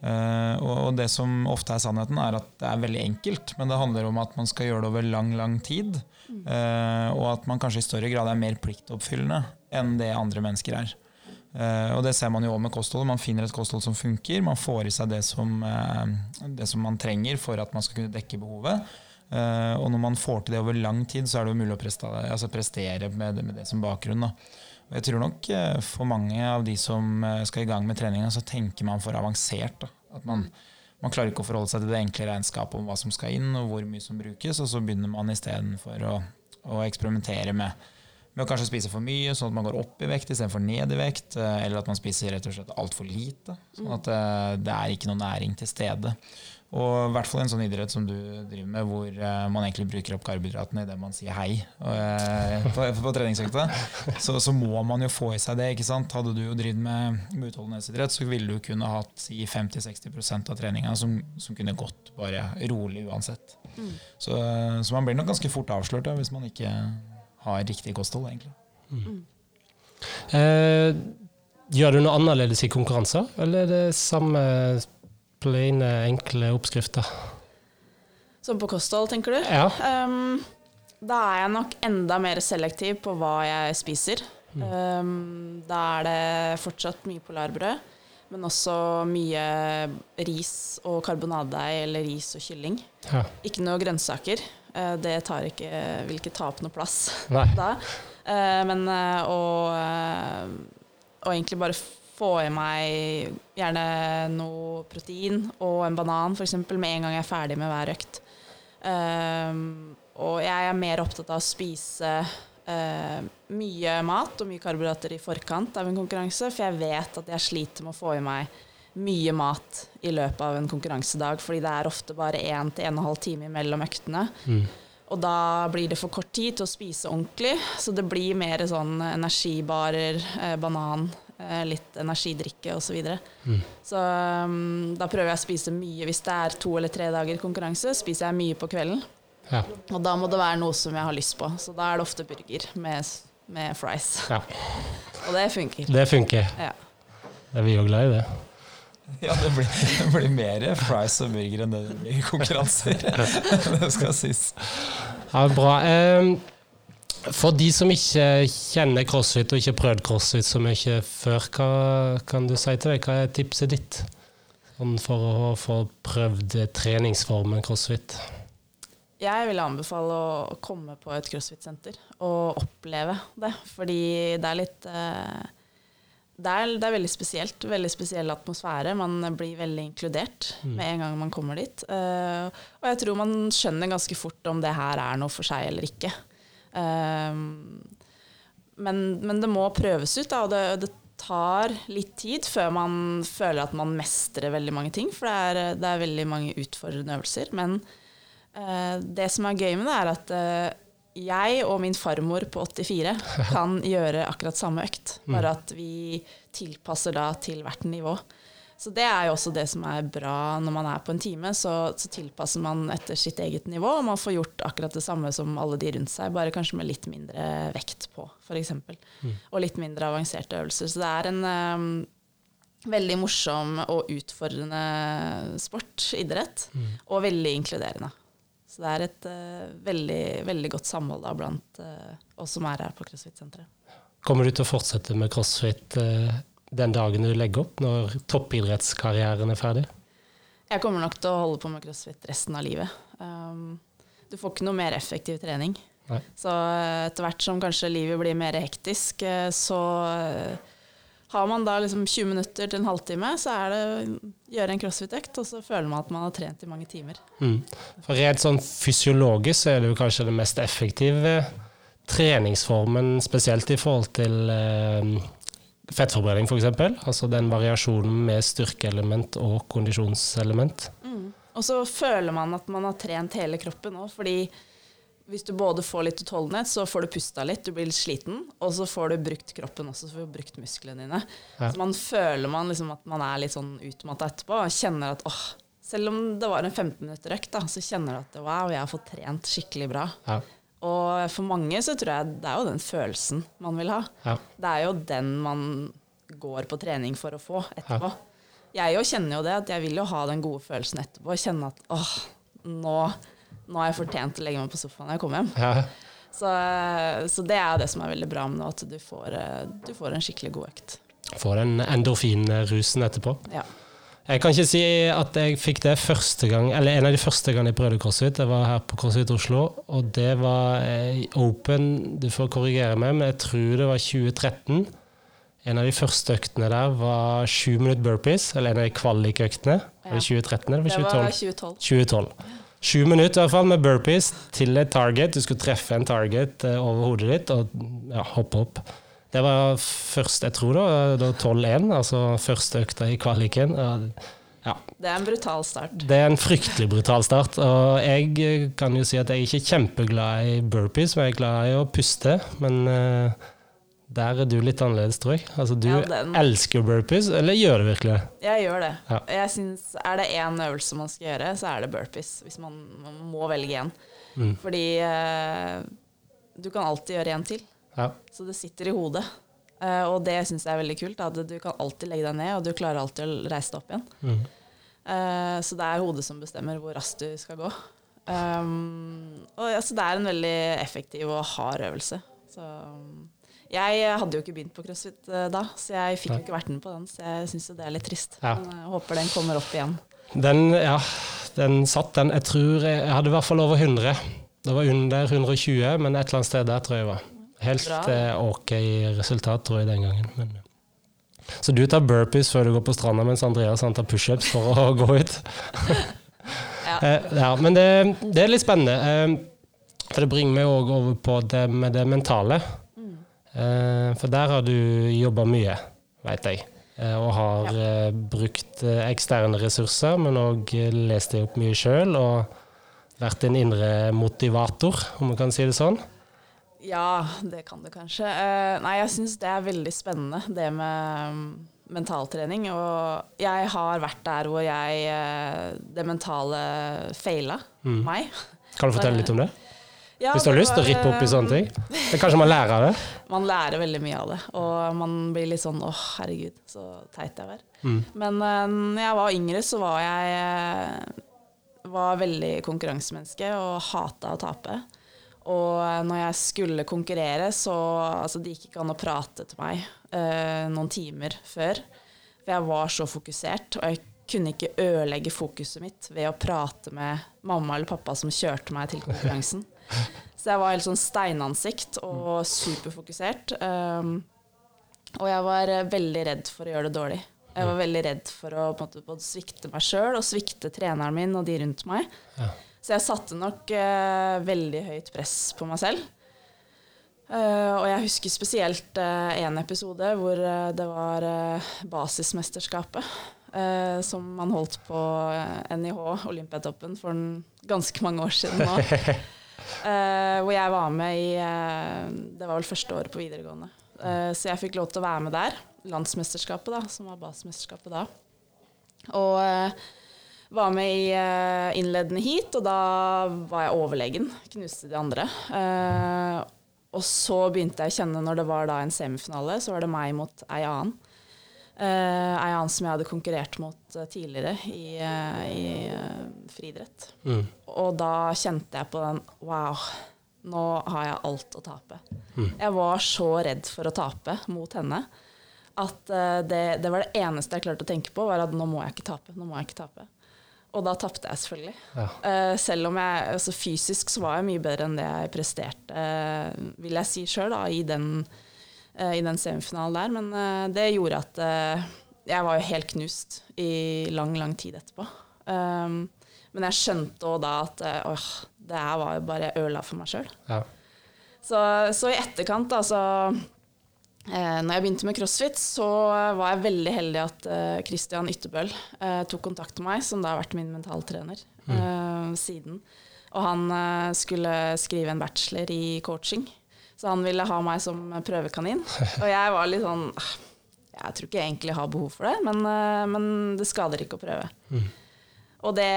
Eh, og det som ofte er sannheten, er at det er veldig enkelt. Men det handler om at man skal gjøre det over lang, lang tid. Eh, og at man kanskje i større grad er mer pliktoppfyllende enn det andre mennesker er. Og det ser man jo også med kostholdet. Man finner et kosthold som funker. Man får i seg det som, det som man trenger for at man skal kunne dekke behovet. Uh, og når man får til det over lang tid, så er det jo mulig å prestere, altså prestere med, det, med, det som bakgrunn. Da. Og jeg tror nok uh, for mange av de som uh, skal i gang med treninga, så tenker man for avansert. Da. At man, man klarer ikke å forholde seg til det enkle regnskapet om hva som skal inn, og hvor mye som brukes, og så begynner man istedenfor å, å eksperimentere med, med å kanskje spise for mye, sånn at man går opp i vekt istedenfor ned i vekt, eh, eller at man spiser rett og slett altfor lite. Sånn at eh, det er ikke noe næring til stede. Og i hvert fall en sånn idrett som du driver med, hvor uh, man egentlig bruker opp karbohydratene idet man sier hei uh, på, på treningsøkta, så, så, må man jo få i seg det. ikke sant? Hadde du jo drevet med, med utholdenhetsidrett, så ville du kunne hatt si 50-60 av treninga som, som, kunne gått bare rolig uansett. Mm. Så, så, man blir nok ganske fort avslørt da, hvis man ikke har riktig kosthold, egentlig. Mm. Eh, gjør du noe annerledes i konkurranser, eller er det samme plain, enkle oppskrifter. Som på kosthold, tenker du? Ja. Um, da er jeg nok enda mer selektiv på hva jeg spiser. Mm. Um, da er det fortsatt mye polarbrød, men også mye ris og karbonadedeig eller ris og kylling. Ja. Ikke noe grønnsaker. Uh, det ikke, vil ikke ta opp noe plass Nei. *laughs* da. Uh, men uh, å, å egentlig bare få i meg gjerne noe protein og en banan f.eks. med en gang jeg er ferdig med hver økt. Um, og jeg er mer opptatt av å spise uh, mye mat og mye karbohydrater i forkant av en konkurranse, for jeg vet at jeg sliter med å få i meg mye mat i løpet av en konkurransedag, fordi det er ofte bare én til en og en halv time mellom øktene. Mm. Og da blir det for kort tid til å spise ordentlig, så det blir mer sånn energibarer, eh, banan, litt energidrikke osv. Så, videre. mm. så um, da prøver jeg å spise mye. Hvis det er to eller tre dager konkurranse, spiser jeg mye på kvelden. Ja. Og da må det være noe som jeg har lyst på. Så da er det ofte burger med, med fries. Ja. *laughs* Og det funker. Det funker. Ja. Det er vi jo glad i det. Ja, det blir, det blir mer fries og burger enn det blir konkurranser. *laughs* *laughs* det skal sies. Ja, bra. Um, for de som ikke kjenner crossfit og ikke har prøvd crossfit så mye før, hva kan du si til deg? Hva er tipset ditt sånn for å få prøvd treningsformen crossfit? Jeg vil anbefale å komme på et crossfit-senter og oppleve det. Fordi det er litt eh, det er, det er, veldig spesielt. Veldig spesiell atmosfære. Man blir veldig inkludert mm. med en gang man kommer dit. Uh, og jeg tror man skjønner ganske fort om det her er noe for seg eller ikke. Um, men, men, det må prøves ut, da, og det, det, tar litt tid før man føler at man mestrer veldig mange ting. For det er, det er veldig mange utfordrende øvelser. Men uh, det som er gøy med det, er at uh, jeg og min farmor på 84 *laughs* kan gjøre akkurat samme økt. Bare at vi tilpasser da til hvert nivå. Så det er jo også det som er bra når man er på en time. Så, så, tilpasser man etter sitt eget nivå, og man får gjort akkurat det samme som alle de rundt seg, bare kanskje med litt mindre vekt på, f.eks. Mm. Og litt mindre avanserte øvelser. Så det er en um, veldig morsom og utfordrende sport, idrett, mm. og veldig inkluderende. Så det er et uh, veldig, veldig godt samhold da, blant uh, oss som er her på CrossFit-senteret. Kommer du til å fortsette med crossfit uh, den dagen du legger opp, når toppidrettskarrieren er ferdig? Jeg kommer nok til å holde på med crossfit resten av livet. Um, du får ikke noe mer effektiv trening. Nei. Så eh, etter hvert som kanskje livet blir mer hektisk, eh, så eh, har man da liksom 20 minutter til en halvtime, så er det å gjøre en crossfit-økt, og så føler man at man har trent i mange timer. Mm. For Rent sånn fysiologisk er det jo kanskje det mest effektive treningsformen, spesielt i forhold til eh, fettforbrenning, f.eks. Altså den variasjonen med styrkeelement og kondisjonselement. Mm. Og så føler man at man har trent hele kroppen òg, fordi hvis du både får litt utholdenhet, så får du pusta litt, du blir litt sliten, og så får du brukt kroppen også, så får du brukt musklene dine. Ja. Så man føler man liksom at man er litt sånn utmatta etterpå, og kjenner at åh, selv om det var en 15 minutter økt, så kjenner du at wow, jeg har fått trent skikkelig bra. Ja. Og for mange så tror jeg det er jo den følelsen man vil ha. Ja. Det er jo den man går på trening for å få etterpå. Ja. Jeg jo kjenner jo det, at jeg vil jo ha den gode følelsen etterpå. Kjenne at åh, nå, nå har jeg fortjent å legge meg på sofaen når jeg kommer hjem. Ja. Så, så, det er jo det som er veldig bra med nå, at du får, du får en skikkelig god økt. Får den endorfinrusen etterpå. Ja. Jeg kan ikke si at jeg fikk det første gang, eller en av de første gangene jeg prøvde CrossFit. Det var her på CrossFit Oslo, og det var eh, open. Du får korrigere meg, men jeg tror det var 2013. En av de første øktene der var sju minutter burpees, eller en av de kvalikøktene. Var det 2013 eller Det var 2012? 2012. 2012. Sju minutter i hvert fall med burpees til et target. Du skulle treffe en target eh, over hodet ditt og ja, hoppe opp. Det var først, jeg tror da, da 12-1, altså første økta i kvaliken. Ja, Det er en brutal start. det er en fryktelig brutal start. Og jeg kan jo si at jeg er ikke kjempeglad i burpees, men jeg er glad i å puste. Men uh, der er du litt annerledes, tror jeg. Altså, du Ja, elsker burpees, eller gjør du virkelig det? Jeg gjør det. Ja. Jeg synes, Er det én øvelse man skal gjøre, så er det burpees. Hvis man, man må velge én. Mm. Fordi uh, du kan alltid gjøre en til. Ja. Så det sitter i hodet. Uh, og det syns jeg er veldig kult. At du kan alltid legge deg ned, og du klarer alltid å reise deg opp igjen. Mm. Uh, så det er hodet som bestemmer hvor raskt du skal gå. Um, og altså, det er en veldig effektiv og hard øvelse. Så um, jeg hadde jo ikke begynt på crossfit eh, da, så jeg fikk jo ikke vært med på den. Så jeg syns jo det er litt trist. Ja. Men jeg håper den kommer opp igjen. Den, ja, den satt, den. Jeg tror jeg, jeg hadde i hvert fall over 100. Det var under 120, men et eller annet sted der tror jeg jeg var. Helt Bra. eh, ok resultat, tror jeg, den gangen. Men, så du tar burpees før du går på stranda, mens Andreas han tar pushups for å *laughs* gå ut? *laughs* Ja. Eh, ja, men det, det er litt spennende. Eh, for det bringer meg òg over på det med det mentale. Mm. For der har du jobba mye, veit jeg. Og har ja. brukt eksterne ressurser, men òg lest deg opp mye sjøl. Og vært en indre motivator, om man kan si det sånn. Ja, det kan du kanskje. Eh, nei, jeg syns det er veldig spennende, det med mm, mentaltrening. Og jeg har vært der hvor jeg eh, Det mentale feila Mm. meg. Kan du fortelle litt om det? *laughs* Ja, Hvis du har lyst til å rippe opp i eh, sånne ting? Det er kanskje man lærer av det? *laughs* Man lærer veldig mye av det, og man blir litt sånn åh, herregud, så teit jeg var. Mm. Men når jeg var yngre, så var jeg var veldig konkurransemenneske og hata å tape. Og eh, når jeg skulle konkurrere, så altså, det gikk ikke an å prate til meg eh, noen timer før. For jeg var så fokusert, og jeg kunne ikke ødelegge fokuset mitt ved å prate med mamma eller pappa som kjørte meg til konkurransen. Så jeg var helt sånn steinansikt og superfokusert. Um, og jeg var eh, veldig redd for å gjøre det dårlig. Jeg var veldig redd for å måte, både svikte meg sjøl og svikte treneren min og de rundt meg. Ja. Så jeg satte nok eh, veldig høyt press på meg selv. Eh, og jeg husker spesielt eh, en episode hvor eh, det var eh, basismesterskapet. eh, som man holdt på eh, NIH, Olympiatoppen, for en, ganske mange år siden nå. *laughs* Eh, hvor jeg var med i eh, Det var vel første året på videregående. Eh, så jeg fikk lov til å være med der. Landsmesterskapet, da, som var basismesterskapet da. Og eh, var med i eh, innledende heat, og da var jeg overlegen. Knuste de andre. Eh, og så begynte jeg å kjenne, når det var da en semifinale, så var det meg mot ei annen. Eh, ei annen som jeg hadde konkurrert mot tidligere i, i friidrett. Mm. Og da kjente jeg på den Wow, nå har jeg alt å tape. Mm. Jeg var så redd for å tape mot henne at det, det var det eneste jeg klarte å tenke på, var at nå må jeg ikke tape. Nå må jeg ikke tape. Og da tapte jeg selvfølgelig. Ja. Uh, selv om jeg altså fysisk så var jeg mye bedre enn det jeg presterte, uh, vil jeg si sjøl, i, den, eh, i den semifinalen der. Men det gjorde at jeg var jo helt knust i lang, lang tid etterpå. Um, men jeg skjønte òg da at åh, det her var jo bare øla for meg sjøl. Ja. Så, så i etterkant, altså eh, når jeg begynte med crossfit, så var jeg veldig heldig at eh, Christian Ytterbøl eh, tok kontakt med meg, som da har vært min mentaltrener eh, siden. Og han eh, skulle skrive en bachelor i coaching, så han ville ha meg som prøvekanin. Og jeg var litt sånn «Ah, Jeg tror ikke jeg egentlig har behov for det, men, eh, men det skader ikke å prøve. Og det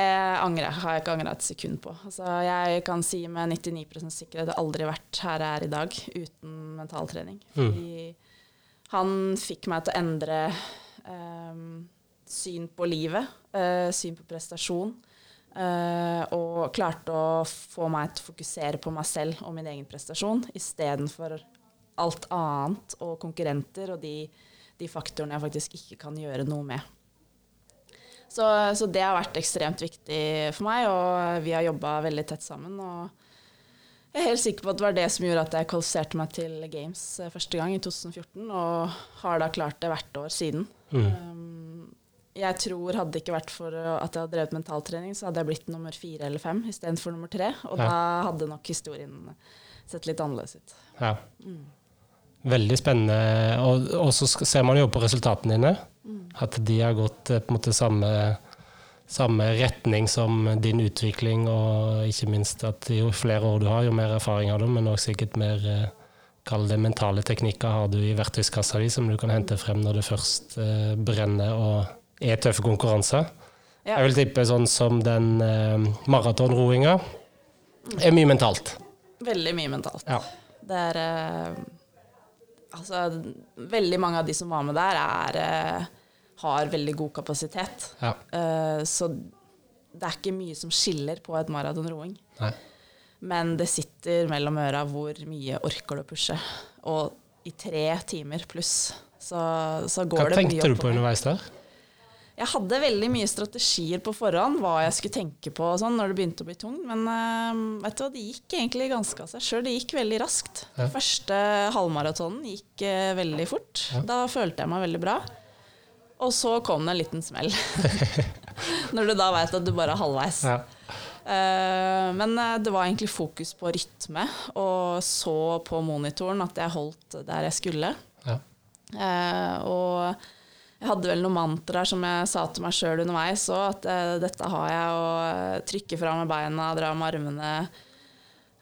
angrer har jeg ikke angra et sekund på. Altså, jeg kan si med 99 sikkerhet at jeg aldri vært her jeg er i dag uten mentaltrening. Fordi han fikk meg til å endre um, syn på livet, uh, syn på prestasjon. Uh, og klarte å få meg til å fokusere på meg selv og min egen prestasjon istedenfor alt annet og konkurrenter og de, de faktorene jeg faktisk ikke kan gjøre noe med. Så, så det har vært ekstremt viktig for meg, og vi har jobba veldig tett sammen. Og jeg er helt sikker på at det var det som gjorde at jeg kvalifiserte meg til Games eh, første gang i 2014, og har da klart det hvert år siden. Mm. Um, jeg tror hadde det ikke vært for at jeg hadde drevet mentaltrening, så hadde jeg blitt nummer fire eller fem istedenfor nummer tre. Og Ja. da hadde nok historien sett litt annerledes ut. Ja. Veldig spennende. Og, og så ser man jo på resultatene dine, at de har gått eh, på en måte samme, samme retning som din utvikling, og ikke minst at jo flere år du har, jo mer erfaring har du, men også sikkert mer eh, Kall det mentale teknikker har du i verktøyskassa di, som du kan hente frem når det først eh, brenner og er tøffe konkurranser. Ja. Jeg vil tippe sånn som den eh, maratonroinga er mye mentalt. Veldig mye mentalt. Ja. Det er eh, Altså, veldig mange av de som var med der, er, eh, har veldig god kapasitet. Ja. Eh, så det er ikke mye som skiller på et maratonroing. Men det sitter mellom øra hvor mye orker du å pushe. Og i tre timer pluss så, så går Hva det mye tenkte du på underveis der? Jeg hadde veldig mye strategier på forhånd, hva jeg skulle tenke på sånn, når det begynte å bli tungt. Men uh, vet du hva, det gikk egentlig ganske av seg sjøl. Det gikk veldig raskt. Ja. Første halvmaratonen gikk uh, veldig fort. Ja. Da følte jeg meg veldig bra. Og så kom det en liten smell. *laughs* når du da veit at du bare er halvveis. Ja. Eh, men eh, det var egentlig fokus på rytme, og så på monitoren at jeg holdt der jeg skulle. Ja. Og jeg hadde vel noen mantraer som jeg sa til meg sjøl underveis òg, at eh, dette har jeg å eh, trykke fra med beina, dra med armene.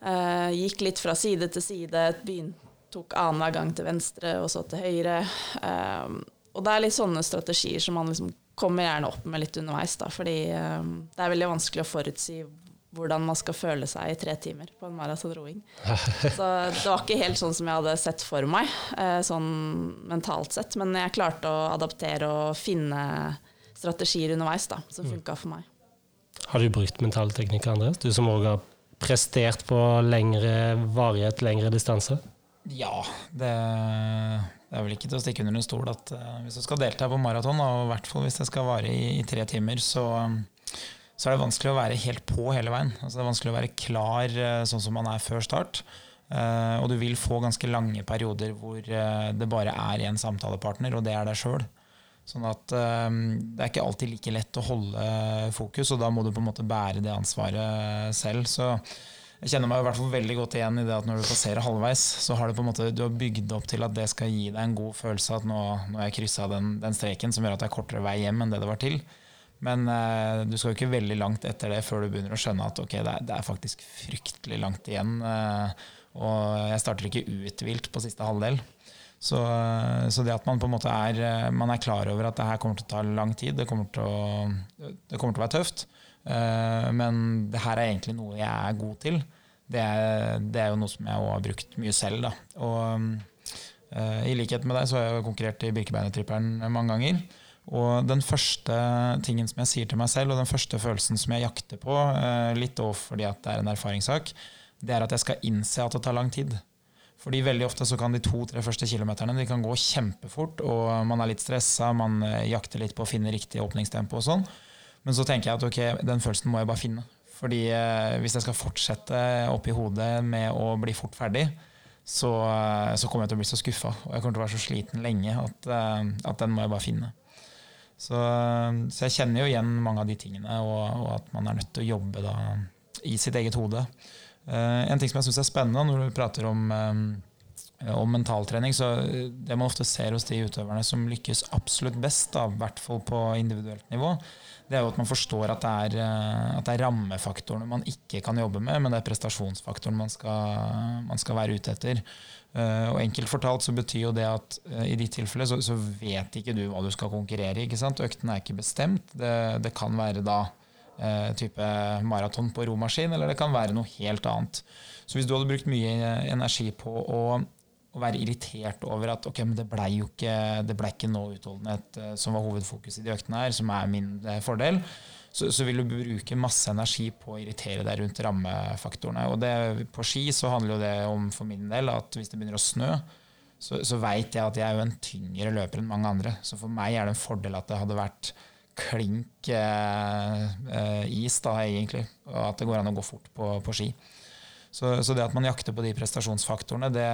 Eh, gikk litt fra side til side, tok annenhver gang til venstre og så til høyre. Og det er litt sånne strategier som man liksom kommer gjerne opp med litt underveis, da, fordi det er veldig vanskelig å forutsi hvordan man skal føle seg i tre timer på en maratonroing. *laughs* Så det var ikke helt sånn som jeg hadde sett for meg, eh, sånn mentalt sett. Men jeg klarte å adaptere og finne strategier underveis da, som funka for meg. Har du brukt mentale teknikker, Andreas? Du som òg har prestert på lengre varighet, lengre distanse? Ja, det, det er vel ikke til å stikke under en stol at eh, hvis du skal delta på maraton, og i hvert fall hvis det skal vare i, i tre timer, så, så er det vanskelig å være helt på hele veien. Altså, det er vanskelig å være klar eh, sånn som man er før start. Eh, og du vil få ganske lange perioder hvor eh, det bare er én samtalepartner, og det er deg sjøl. Sånn at det er ikke alltid like lett å holde fokus, og da må du på en måte bære det ansvaret selv. Så jeg kjenner meg i hvert fall veldig godt igjen i det at når du passerer halvveis, så har du på en måte du har bygd opp til at det skal gi deg en god følelse at nå har jeg kryssa den, den streken som gjør at det er kortere vei hjem enn det det var til. Men uh, du skal jo ikke veldig langt etter det før du begynner å skjønne at ok, det er, det er faktisk fryktelig langt igjen. Uh, og jeg starter ikke uthvilt på siste halvdel. Så, så det at man på en måte er, man er klar over at det her kommer til å ta lang tid, det kommer til å, kommer til å være tøft. Men det her er egentlig noe jeg er god til. Det er, det er jo noe som jeg også har brukt mye selv. Da. Og eh, I likhet med deg så har jeg konkurrert i Birkebeinertripperen mange ganger. Og den første tingen som jeg sier til meg selv, og den første følelsen som jeg jakter på, eh, litt også fordi at det er en erfaringssak, det er at jeg skal innse at det tar lang tid. Fordi veldig ofte så kan de to-tre første kilometerne de kan gå kjempefort, og man er litt stressa, man eh, jakter litt på å finne riktig åpningstempo og sånn. Men så tenker jeg at ok, den følelsen må jeg bare finne. Fordi eh, hvis jeg skal fortsette oppi hodet med å bli fort ferdig, så, så kommer jeg til å bli så skuffa. Og jeg kommer til å være så sliten lenge at, at den må jeg bare finne. Så, så jeg kjenner jo igjen mange av de tingene, og, og at man er nødt til å jobbe da, i sitt eget hode. Uh, en ting som jeg syns er spennende når du prater om, um, om mentaltrening, så det man ofte ser hos de utøverne som lykkes absolutt best, i hvert fall på individuelt nivå, det er jo at man forstår at det er, eh, at det er rammefaktorene man ikke kan jobbe med, men det er prestasjonsfaktoren man skal, man skal være ute etter. Eh, og Enkelt fortalt så betyr jo det at uh, i ditt tilfelle så, så vet ikke du hva du skal konkurrere i. Økten er ikke bestemt. Det, det kan være da uh, type maraton på romaskin, eller det kan være noe helt annet. Så hvis du hadde brukt mye energi på å, å være irritert over at ok, men det blei jo ikke, det ble ikke nå utholdenhet som var hovedfokus i de øktene her, som er min fordel, så, så vil du bruke masse energi på å irritere deg rundt rammefaktorene. Og det, på ski så handler jo det om for min del at hvis det begynner å snø, så, så veit jeg at jeg er jo en tyngre løper enn mange andre. Så for meg er det en fordel at det hadde vært klink eh, eh, is, da, egentlig. Og at det går an å gå fort på, på ski. Så, så det at man jakter på de prestasjonsfaktorene, det,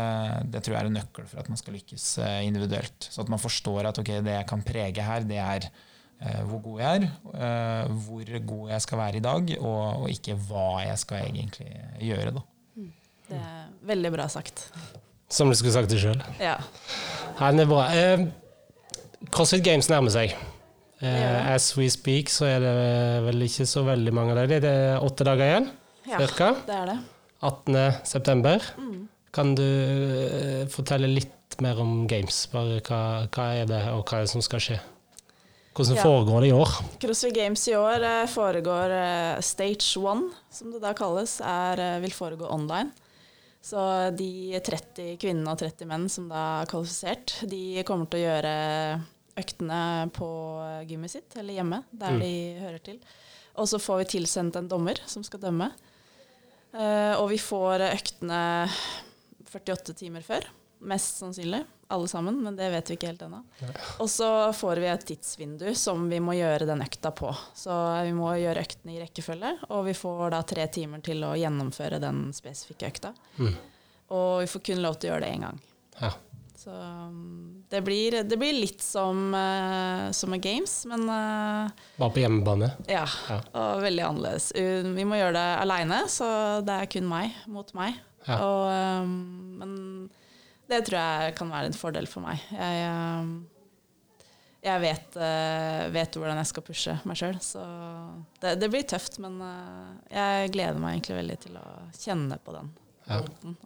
det tror jeg er en nøkkel for at man skal lykkes eh, individuelt. Så at man forstår at ok, det jeg kan prege her, det er hvor god jeg er, eh, hvor god jeg skal være i dag, og, og ikke hva jeg skal egentlig gjøre. da. Det er veldig bra sagt. Som du skulle sagt det sjøl. Ja. Ja, det er bra. Eh, CrossFit Games nærmer seg. Eh, as we speak så er det vel ikke så veldig mange av dem. Det er åtte dager igjen, ja, cirka. det er det. 18. september. Mm. Kan du eh, fortelle litt mer om Games? Bare hva, hva er det, og hva er det som skal skje? Hvordan foregår det i år? CrossFit Games i år eh, foregår eh, Stage one, som det da kalles, er, eh, vil foregå online. Så de 30 kvinnene og 30 menn som da er kvalifisert, de kommer til å gjøre øktene på gymmet sitt, eller hjemme, der Mm. de hører til. Og så får vi tilsendt en dommer som skal dømme. Uh, og vi får øktene 48 timer før, mest sannsynlig. Alle sammen, men det vet vi ikke helt ennå. Og så får vi et tidsvindu som vi må gjøre den økta på. Så vi må gjøre øktene i rekkefølge, og vi får da tre timer til å gjennomføre den spesifikke økta. Mm. Og vi får kun lov til å gjøre det én gang. Ja. Så um, det blir, det blir litt som, uh, som med games, men uh, Bare på hjemmebane? ja. Ja. Og veldig annerledes. Vi må gjøre det aleine, så det er kun meg mot meg. Ja. Og, um, men det tror jeg kan være en fordel for meg. Jeg, um, jeg vet, uh, vet hvordan jeg skal pushe meg sjøl, så det, det blir tøft. Men uh, jeg gleder meg egentlig veldig til å kjenne på den Ja.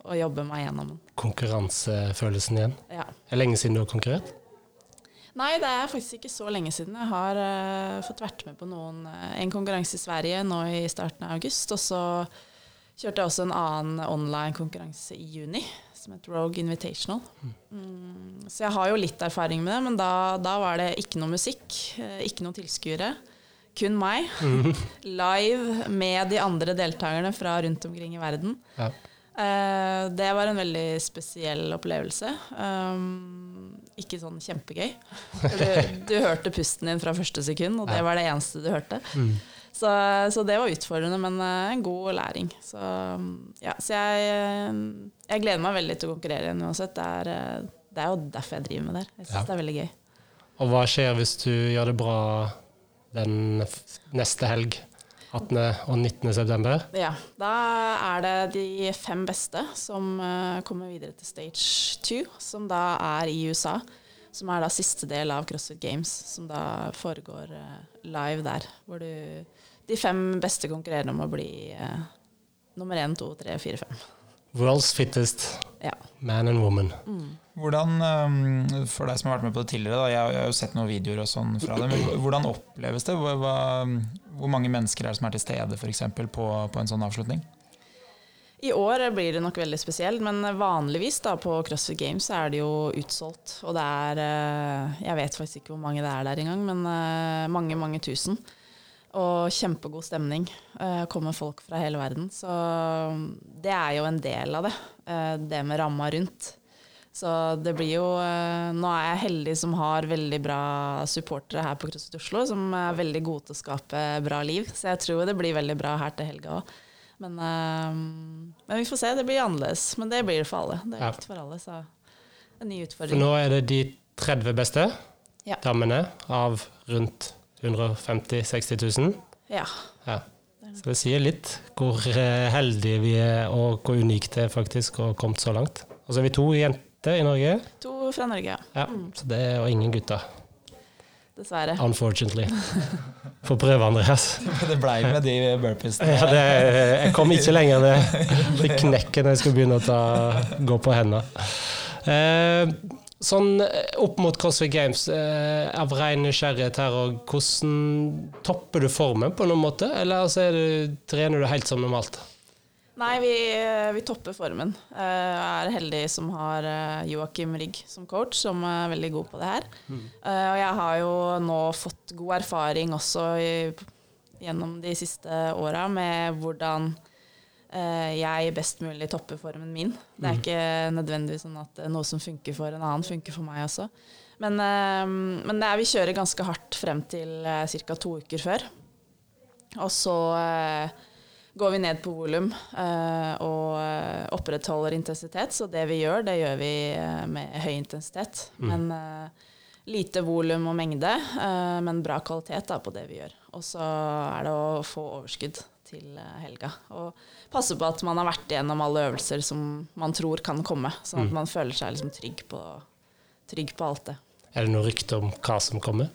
og jobbe meg gjennom den. Konkurransefølelsen igjen. Ja. Er det lenge siden du har konkurrert? Nei, det er faktisk ikke så lenge siden. Jeg har uh, fått vært med på noen, eh, en konkurranse i Sverige nå i starten av august. Og så kjørte jeg også en annen online konkurranse i juni, som het Rogue Invitational. Mm, så jeg har jo litt erfaring med det, men da, da var det ikke noe musikk, eh, ikke noe tilskuere. Kun meg. *laughs* Live med de andre deltakerne fra rundt omkring i verden. Ja. Uh, det var en veldig spesiell opplevelse. Um, ikke sånn kjempegøy. *laughs* Du, du hørte pusten din fra første sekund, og det var det eneste du hørte. Mm. Så, så det var utfordrende, men eh, en god læring. Så, um, ja, så jeg, eh, jeg gleder meg veldig til å konkurrere igjen uansett. Det er, eh, det er jo derfor jeg driver med det. Jeg syns Ja. det er veldig gøy. Og hva skjer hvis du gjør det bra den neste helg? 18. og 19. september? Ja, da er det de fem beste som kommer videre til stage two, som da er i USA. Som er da siste del av CrossFit Games, som da foregår eh, live der. Hvor du De fem beste konkurrerer om å bli eh, nummer én, to, tre, fire, fem. World's fittest Ja. man and woman. Hvordan, For deg som har vært med på det tidligere, da, jeg, jeg har jo sett noen videoer og sånn fra det, men hvordan oppleves det? Hva, hva, hvor mange mennesker er det som er til stede for eksempel, på, på en sånn avslutning? I år blir det nok veldig spesielt, men vanligvis da på CrossFit Games er det jo utsolgt. Og det er eh, Jeg vet faktisk ikke hvor mange det er der engang, men eh, mange, mange tusen. Og kjempegod stemning. Eh, Kommer folk fra hele verden. Så mm, det er jo en del av det. Det med ramma rundt. Så det blir jo Nå er jeg heldig som har veldig bra supportere her på CrossFit Oslo, som er veldig gode til å skape bra liv. Så jeg tror det blir veldig bra her til helga òg. Men, uh, men vi får se. Det blir annerledes. Men det blir det for alle. Det er likt for alle, så en ny For utfordring. nå er det de 30 beste Ja. damene av rundt 150 000-60 000. Ja. Ja. Så det sier litt hvor eh, heldige vi er, og hvor unikt det er faktisk å ha kommet så langt. Og så er vi to jenter i Norge, To fra Norge, ja. ja. så det er jo ingen gutter. Dessverre. Unfortunately. Får prøve, Andreas. *laughs* Det blei med de burpeesene. Ja, det, jeg kom ikke lenger ned. Det knekker når jeg skal begynne å ta, gå på hendene. Eh, sånn opp mot CrossFit Games, eh, av ren nysgjerrighet her, og hvordan topper du formen på noen måte? Eller altså, er du, trener du helt som normalt? Nei, vi, vi topper formen. Eh, Jeg er heldig som har eh, Joakim Rigg som coach, som er veldig god på det her. Mm. Og jeg har jo nå fått god erfaring også i, gjennom de siste åra med hvordan eh, jeg best mulig topper formen min. Det er ikke nødvendigvis sånn at eh, noe som funker for en annen, funker for meg også. Men, eh, men det er, vi kjører ganske hardt frem til ca. to uker før. Og så eh, går vi ned på volum eh, og eh, opprettholder intensitet. Så det vi gjør, det gjør vi eh, med høy intensitet. Men eh, lite volum og mengde, men bra kvalitet da, på det vi gjør. Og så er det å få overskudd til helga. Og passe på at man har vært igjennom alle øvelser som man tror kan komme, sånn at Mm. man føler seg liksom trygg, på, trygg på alt det. Er det noe rykte om hva som kommer?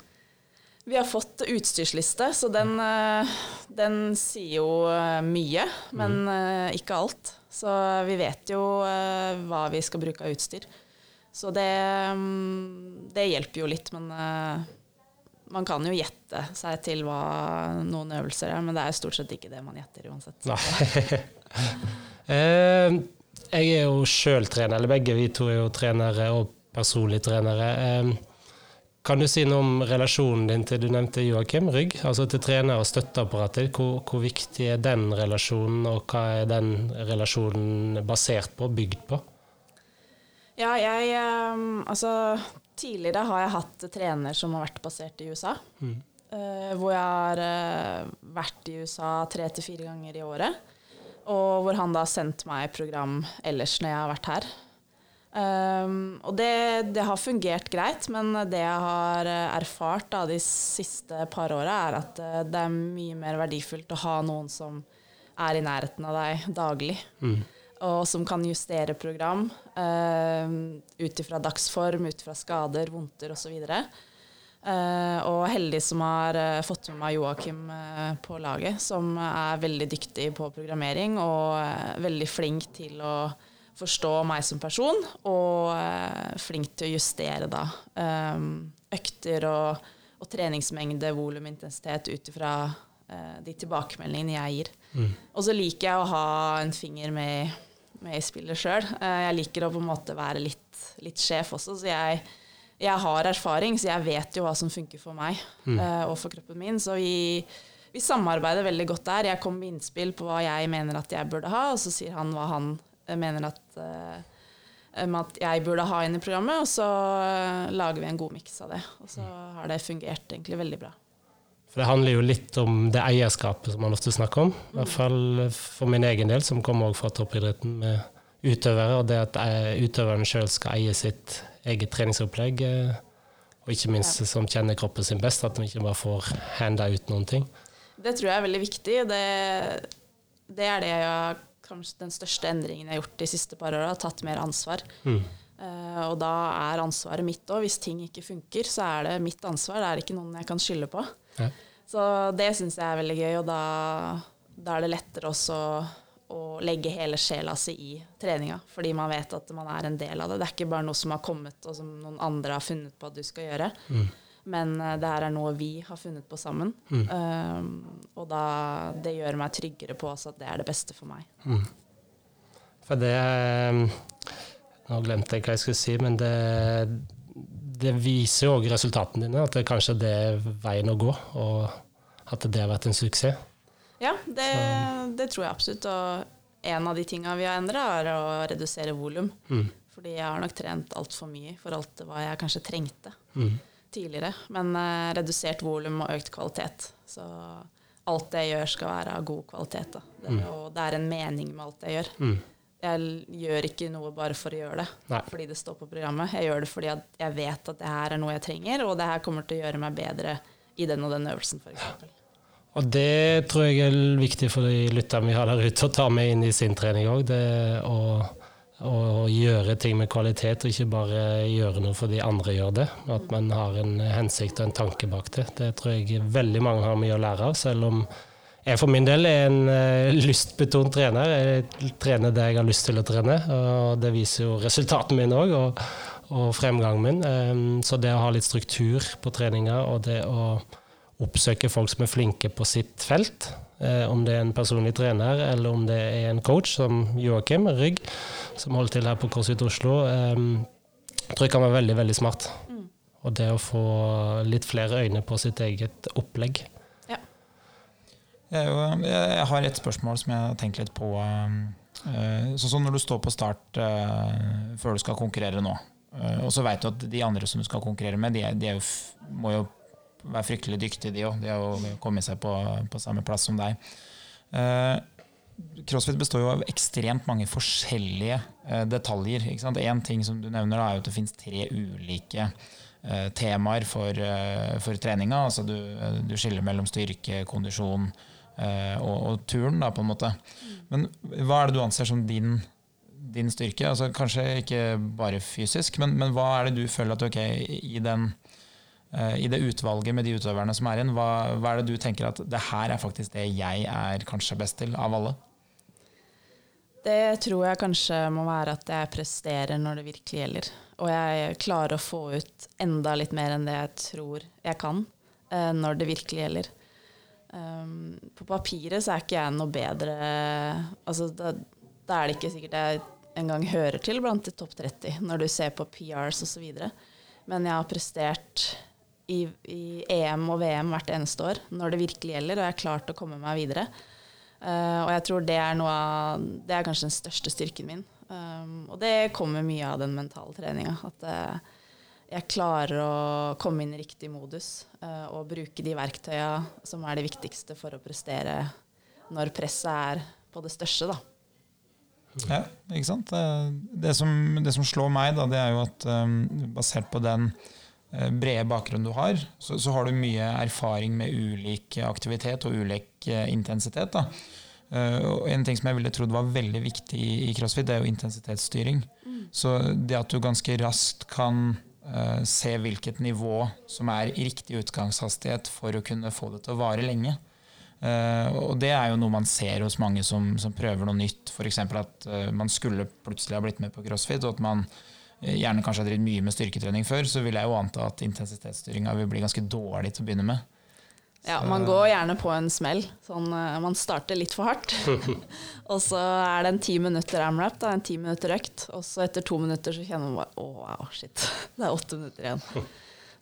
Vi har fått utstyrsliste, så den, eh, den sier jo eh, mye, men eh, ikke alt. Så vi vet jo hva vi skal bruke av utstyr. Så det, mm, det hjelper jo litt, men man kan jo gjette seg til hva noen øvelser er, men det er jo stort sett ikke det man gjetter uansett. *laughs* Jeg er jo sjøl trener, eller begge vi to er jo trenere og personlig trenere. Eh, Kan du si noe om relasjonen din til du nevnte Joakim Rygg, altså til trener og støtteapparatet? Hvor, hvor viktig er den relasjonen, og hva er den relasjonen basert på, bygd på? Ja, jeg eh, Altså, tidligere har jeg hatt trener som har vært basert i USA. Mm. hvor jeg har eh, vært i USA tre til fire ganger i året. Og hvor han da har sendt meg program ellers når jeg har vært her. Um, og det, det har fungert greit, men det jeg har eh, erfart da, de siste par åra, er at eh, det er mye mer verdifullt å ha noen som er i nærheten av deg daglig og som kan justere program uh, ut ifra dagsform, ut ifra skader, vondter osv. Uh, og heldig som har uh, fått med meg Joakim uh, på laget, som er veldig dyktig på programmering og eh, veldig flink til å forstå meg som person, og eh, flink til å justere da um, økter og, og treningsmengde, volum, intensitet ut ifra eh, de tilbakemeldingene jeg gir. Og så liker jeg å ha en finger med, med i spillet sjøl. Jeg liker å på en måte være litt, litt sjef også, så jeg, jeg har erfaring, så jeg vet jo hva som funker for meg eh, og for kroppen min. Så vi, vi samarbeider veldig godt der. Jeg kommer med innspill på hva jeg mener at jeg burde ha, og så sier han hva han eh, mener at, eh, at jeg burde ha inn i programmet, og så eh, lager vi en god miks av det. Og så har det fungert egentlig veldig bra. For det handler jo litt om det eierskapet som man ofte snakker om. I hvert fall for min egen del, som kommer også fra toppidretten med utøvere, og det at eh, utøveren sjøl skal eie sitt eget treningsopplegg. Og ikke minst som kjenner kroppen sin best, at de ikke bare får handa ut noen ting. Det tror jeg er veldig viktig. Det, det er det jeg, kanskje den største endringen jeg har gjort de siste par åra. Tatt mer ansvar. Eh, og da er ansvaret mitt òg. Hvis ting ikke funker, så er det mitt ansvar. Det er ikke noen jeg kan skylde på. Ja. Så det syns jeg er veldig gøy, og da, da er det lettere også å legge hele sjela si i treninga, fordi man vet at man er en del av det. Det er ikke bare noe som har kommet, og som noen andre har funnet på at du skal gjøre. Men eh, det her er noe vi har funnet på sammen. Um, og da, det gjør meg tryggere på at det er det beste for meg. For det eh, Nå glemte jeg hva jeg skulle si, men det, det viser jo òg resultatene dine, at det kanskje det er veien å gå, og at det har vært en suksess. Ja, det, det tror jeg absolutt. Og en av de tinga vi har endra, er å redusere volum. Fordi jeg har nok trent altfor mye i forhold til hva jeg kanskje trengte tidligere. Men eh, redusert volum og økt kvalitet. Så alt det jeg gjør, skal være av god kvalitet. Det, Og det er en mening med alt jeg gjør. Jeg gjør ikke noe bare for å gjøre det, Nei. fordi det står på programmet. Jeg gjør det fordi jeg vet at det her er noe jeg trenger, og det her kommer til å gjøre meg bedre i den og den øvelsen, f.eks. Og det tror jeg er viktig for de lytterne vi har der ute, å ta med inn i sin trening òg. Det å, å gjøre ting med kvalitet, og ikke bare gjøre noe fordi andre gjør det. At man har en hensikt og en tanke bak det. Det tror jeg veldig mange har mye å lære av, selv om jeg for min del er en uh, lystbetont trener. Jeg trener det jeg har lyst til å trene, og det viser jo resultatene mine òg, og, og fremgangen min. Um, så det å ha litt struktur på treninga, og det å oppsøke folk som er flinke på sitt felt, eh, om det er en personlig trener eller om det er en coach som Joakim Rygg, som holder til her på CrossFit Oslo, eh, tror jeg kan være veldig, veldig smart. Og det å få litt flere øyne på sitt eget opplegg. Jeg, er jeg har et spørsmål som jeg har tenkt litt på. eh, Sånn som når du står på start eh, før du skal konkurrere nå, eh, og så vet du at de andre som du skal konkurrere med, de, er, de er jo, må jo være fryktelig dyktige, de òg. De har jo kommet seg på, på samme plass som deg. Eh, Crossfit består jo av ekstremt mange forskjellige eh, detaljer. Ikke sant? En ting som du nevner, da, er at det finnes tre ulike eh, temaer for, eh, for treninga. Altså du, du, skiller mellom styrke, kondisjon eh, og, og, turen, da, på en måte. Men hva er det du anser som din, din styrke? Altså, kanskje ikke bare fysisk, men, men, hva er det du føler at ok, i, den, i det utvalget med de utøverne som er igjen, hva, hva er det du tenker at det her er faktisk det jeg er kanskje best til av alle? Det tror jeg kanskje må være at jeg presterer når det virkelig gjelder. Og jeg klarer å få ut enda litt mer enn det jeg tror jeg kan, eh, når det virkelig gjelder. Um, på papiret så er ikke jeg noe bedre altså da, da, er det ikke sikkert jeg engang hører til blant de topp 30, når du ser på PRs osv. Men jeg har prestert i, i EM og VM hvert eneste år når det virkelig gjelder, og jeg har klart å komme meg videre. Uh, og jeg tror det er noe av Det er kanskje den største styrken min. Um, og det kommer mye av den mentale treninga. At uh, jeg klarer å komme inn i riktig modus uh, og bruke de verktøya som er det viktigste for å prestere når presset er på det største, da. Ja, ikke sant. Det som, det som slår meg, da, det er jo at um, basert på den brede bakgrunn du har, så, så, har du mye erfaring med ulik aktivitet og ulik intensitet. Da. Uh, og en ting som jeg ville trodd var veldig viktig i, crossfit, det er jo intensitetsstyring. Mm. Så det at du ganske raskt kan uh, se hvilket nivå som er riktig utgangshastighet for å kunne få det til å vare lenge. Uh, og det er jo noe man ser hos mange som, som prøver noe nytt. F.eks. at man skulle plutselig ha blitt med på crossfit, og at man gjerne kanskje har drevet mye med styrketrening før, så vil jeg jo anta at intensitetsstyringa vil bli ganske dårlig til å begynne med. Ja, man går gjerne på en smell. Sånn, uh, man starter litt for hardt. *laughs* og så er det en ti minutter amrap, en ti minutter økt. Og så etter to minutter så kjenner man bare Å, oh, wow, shit. *laughs* Det er åtte minutter igjen. *laughs*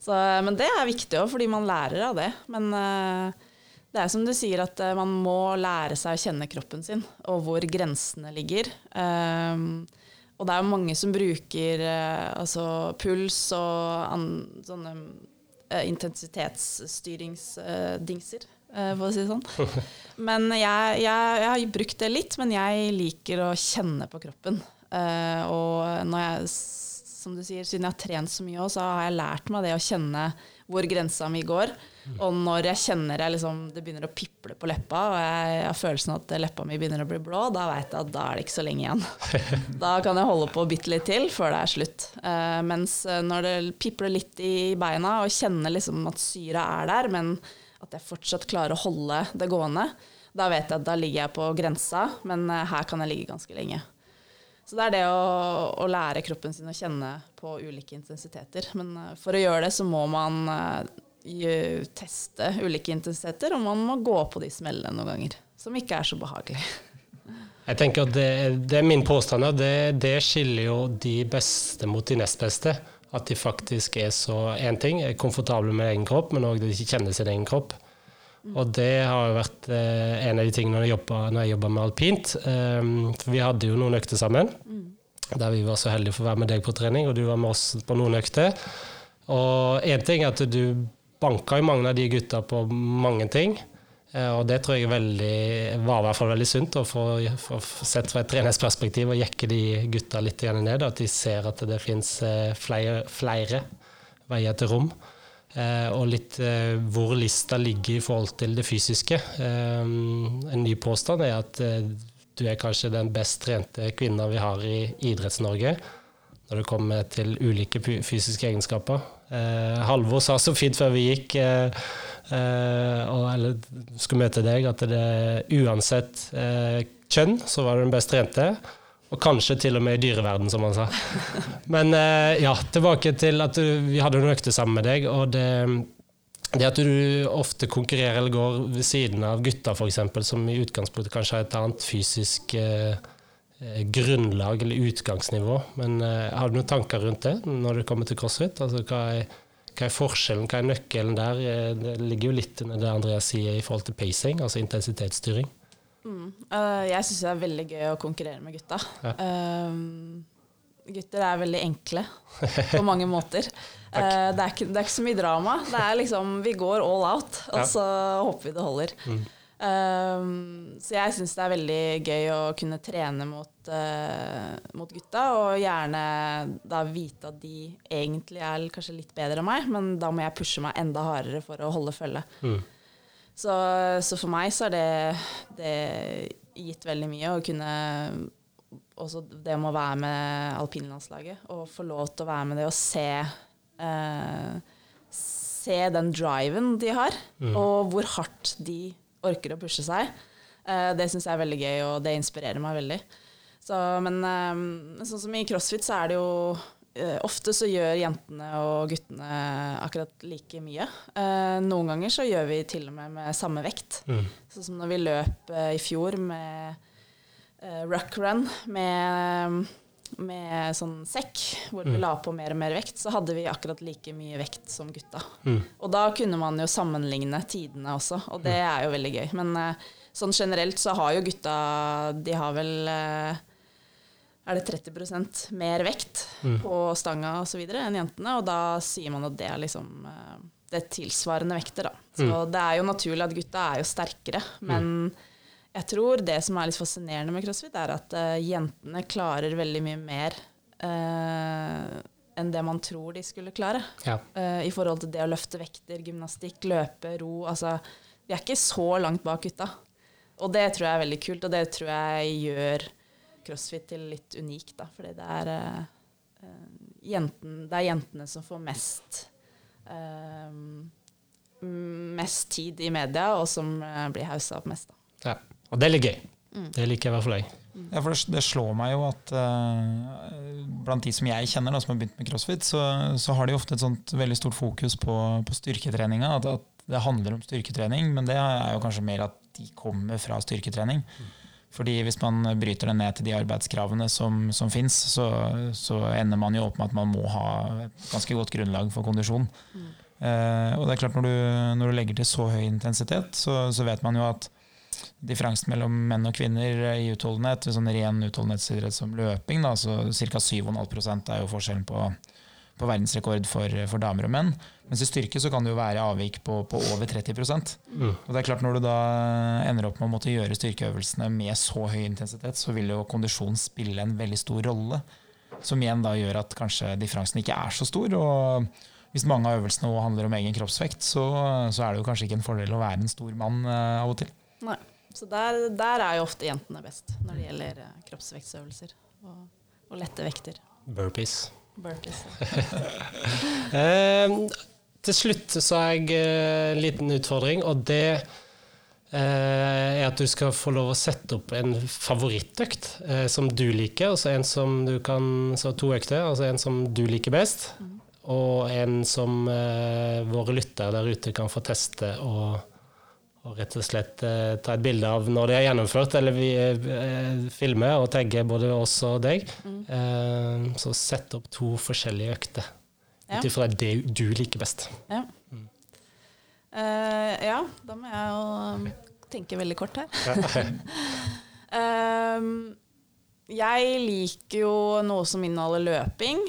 Så, men det er viktig òg, fordi man lærer av det. Men uh, det er som du sier, at uh, man må lære seg å kjenne kroppen sin, og hvor grensene ligger. Um, og det er jo mange som bruker altså puls og an, sånne uh, intensitetsstyringsdingser, uh, for å si det sånn. *laughs* Men jeg, jeg, jeg, har brukt det litt, men jeg liker å kjenne på kroppen. Og når jeg, som du sier, siden jeg har trent så mye, så har jeg lært meg det å kjenne hvor grensa mi går. Og når jeg kjenner jeg liksom, det begynner å piple på leppa, og jeg har følelsen at leppa mi begynner å bli blå, da veit jeg at da er det ikke så lenge igjen. *laughs* Da kan jeg holde på bitte litt til før det er slutt. Uh, mens eh, når det pipler litt i beina, og kjenner liksom at syra er der, men at jeg fortsatt klarer å holde det gående, da vet jeg at da ligger jeg på grensa, men uh, her kan jeg ligge ganske lenge. Så det er det å, å, lære kroppen sin å kjenne på ulike intensiteter. Men uh, for å gjøre det, så må man uh, teste ulike intensiteter, og man må gå på de smellene noen ganger. Som ikke er så behagelig. *laughs* Jeg tenker at det, det er min påstand, det, det, skiller jo de beste mot de nest beste. At de faktisk er så én ting, er komfortable med egen kropp, men òg de ikke kjenner sin egen kropp. Og det har jo vært eh, en av de tingene når jeg jobba, når jeg jobba med alpint. Um, for vi hadde jo noen økter sammen, mm. der vi var så heldige for å være med deg på trening, og du var med oss på noen økter. Og én ting er at du banka jo mange av de gutta på mange ting. Eh, og det tror jeg veldig, var i hvert fall veldig sunt, å få, få sett fra et treningsperspektiv og jekke de gutta litt ned. At de ser at det fins eh, flere, flere veier til rom. Eh, og litt eh, hvor lista ligger i forhold til det fysiske. Eh, en ny påstand er at du er kanskje den best trente kvinna vi har i Idretts-Norge når det kommer til ulike fysiske egenskaper. Halvor sa så fint før vi gikk, og, eller skulle møte deg, at det uansett kjønn så var du den best trente. Og kanskje til og med i dyreverden, som han sa. Men eh, ja, tilbake til at du, vi hadde noen økter sammen med deg. og det, det at du ofte konkurrerer eller går ved siden av gutta, f.eks., som i utgangspunktet kanskje har et annet fysisk eh, eh, grunnlag eller utgangsnivå. Men eh, har du noen tanker rundt det når det kommer til crossfit? Altså, hva, er, hva er forskjellen, hva er nøkkelen der? Eh, det ligger jo litt under det Andreas sier i forhold til pacing, altså intensitetsstyring. Mm. Uh, jeg syns det er veldig gøy å konkurrere med gutta. Ja. Uh, gutter er veldig enkle på mange måter. *laughs* uh, det, er ikke, det, er ikke, så mye drama. Det er liksom Vi går all out, og ja. så håper vi det holder. Mm. Um, så jeg syns det er veldig gøy å kunne trene mot, uh, mot gutta, og gjerne da vite at de egentlig er kanskje litt bedre enn meg, men da må jeg pushe meg enda hardere for å holde følge. Mm. Så, så, for meg så har det, det gitt veldig mye å kunne også det med å være med alpinlandslaget og få lov til å være med det og se eh, Se den driven de har, mm. og hvor hardt de orker å pushe seg. Eh, det syns jeg er veldig gøy, og det inspirerer meg veldig. Så, men eh, sånn som i crossfit, så er det jo Ofte så gjør jentene og guttene akkurat like mye. noen ganger så gjør vi til og med med samme vekt. Mm. Sånn som når vi løp i fjor med ruck run med med sånn sekk, hvor vi mm. la på mer og mer vekt, så hadde vi akkurat like mye vekt som gutta. Mm. Og da kunne man jo sammenligne tidene også, og det mm. er jo veldig gøy. Men sånn generelt så har jo gutta De har vel er det 30 mer vekt mm. på stanga osv. enn jentene, og da sier man at det er liksom uh, det er tilsvarende vekter, da. Så mm. det er jo naturlig at gutta er jo sterkere, men jeg tror det som er litt fascinerende med crossfit, er at uh, jentene klarer veldig mye mer uh, enn det man tror de skulle klare. Ja. Uh, I forhold til det å løfte vekter, gymnastikk, løpe, ro. Altså, vi er ikke så langt bak gutta. Og det tror jeg er veldig kult, og det tror jeg gjør crossfit til litt unikt. Da, fordi det er, jenten, det er jentene som får mest mest tid i media, og som blir haussa opp mest. Da. Ja. Og det er litt gøy. Mm. Det liker jeg i hvert fall jeg. Ja, for det, slår meg jo at uh, blant de som jeg kjenner, da, som har begynt med crossfit, så, så, har de ofte et sånt veldig stort fokus på, på styrketreninga. At, at, det handler om styrketrening, men det er jo kanskje mer at de kommer fra styrketrening. Mm. Fordi hvis man bryter det ned til de arbeidskravene som, som fins, så, så, ender man jo opp med at man må ha et ganske godt grunnlag for kondisjon. Mm. Eh, og det er klart når du, når du, legger til så høy intensitet, så, så vet man jo at differansen mellom menn og kvinner i utholdenhet, sånn ren utholdenhetsidrett som løping, da, så ca. 7,5% er jo forskjellen på, på verdensrekord for, for, damer og menn. Mens i styrke så kan det jo være avvik på, på over 30 mm. Og det er klart Når du da ender opp med å måtte gjøre styrkeøvelsene med så høy intensitet, så vil jo kondisjon spille en veldig stor rolle. Som igjen da gjør at kanskje differansen ikke er så stor. og hvis mange av øvelsene handler om egen kroppsvekt, så, så, er det jo kanskje ikke en fordel å være en stor mann uh, av og til. Nei. Så der, der, er jo ofte jentene best når det gjelder eh, kroppsvektsøvelser og, og lette vekter. Burpees. Burpees *laughs* eh, til slutt så har jeg eh, en liten utfordring, og det eh, er at du skal få lov å sette opp en favorittøkt eh, som du liker, og så en som du kan Så to økter, altså en som du liker best, mm. og en som våre lyttere der ute kan få teste og og rett og slett eh, ta et bilde av når det er gjennomført, eller vi eh, filmer og tagger både oss og deg. Mm. Eh, så sett opp to forskjellige økter ja. ut ifra det du liker best. Ja. Mm. Uh, ja, da må jeg jo um, tenke veldig kort her. uh, *laughs* *laughs* jeg liker jo noe som inneholder løping,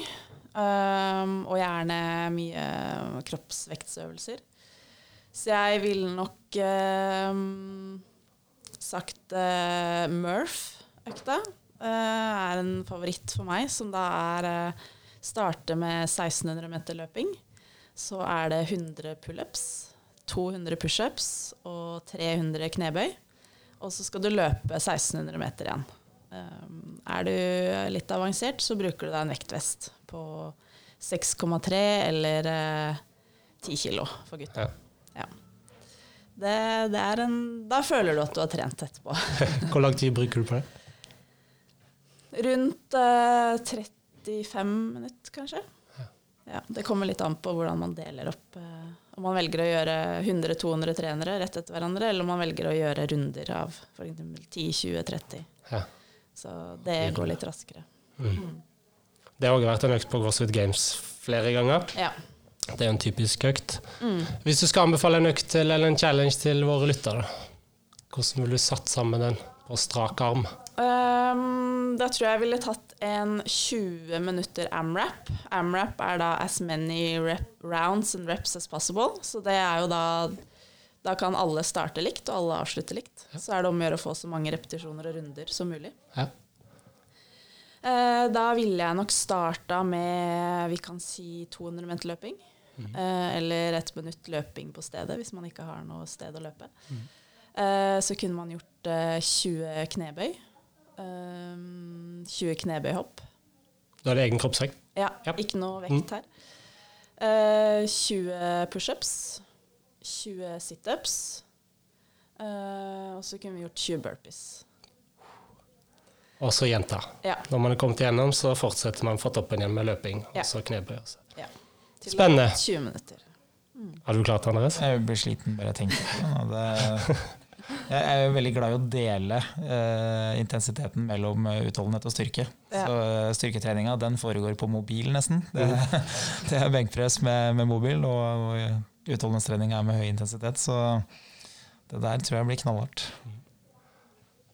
uh, og gjerne mye kroppsvektsøvelser. Så jeg ville nok eh, sagt uh, Murph-økta. Uh, er en favoritt for meg, som da er eh, starte med 1600 meter løping. Så er det 100 pullups, 200 pushups og 300 knebøy. Og så skal du løpe 1600 meter igjen. Um, er du litt avansert, så bruker du deg en vektvest på 6,3 eller eh, 10 kilo for gutta. Ja. Ja. Det, det en, da føler du at du har trent etterpå. *laughs* Hvor lang tid bruker du på det? Rundt eh, 35 minutter, kanskje. Ja. ja. Det kommer litt an på hvordan man deler opp. Uh, om man velger å gjøre 100-200 trenere rett etter hverandre, eller om man velger å gjøre runder av f.eks. 10-20-30. Ja. Så det går litt raskere. Mm. Mm. Det har òg vært en økt på CrossFit Games flere ganger. Ja. Det er en typisk økt. Mm. Hvis du skal anbefale en økt eller en challenge til våre lyttere, hvordan ville du satt sammen den på strak arm? Um, da tror jeg jeg ville tatt en 20 minutter amrap. Amrap er da as many rounds and reps as possible. Så det er jo da Da kan alle starte likt, og alle avslutte likt. Så er det om å gjøre å få så mange repetisjoner og runder som mulig. Ja. Uh, da ville jeg nok starta med vi kan si 200 meter løping. Eh, eller ett minutt løping på stedet, hvis man ikke har noe sted å løpe. Eh, så kunne man gjort eh, 20 knebøy. Eh, 20 knebøyhopp. Da er det egen kroppsvekt. Ja, Ja. ikke noe vekt her. Uh, 20 pushups. 20 situps. Uh, og så kunne vi gjort 20 burpees. Og så jenta. Ja. Når man er kommet igjennom, så fortsetter man fra toppen igjen med løping. Ja. Og så knebøy. også. ja. Til Spennende. 20 minutter. Har du klart det, Andres? Jeg blir sliten bare jeg tenker på det. *laughs* Jeg er jo veldig glad i å dele eh, intensiteten mellom eh, utholdenhet og styrke. Ja. Så eh, styrketreninga den foregår på mobil, nesten. Det, *laughs* det er benkpress med, med mobil, og, og utholdenhetstrening er med høy intensitet. Så det der tror jeg blir knallhardt.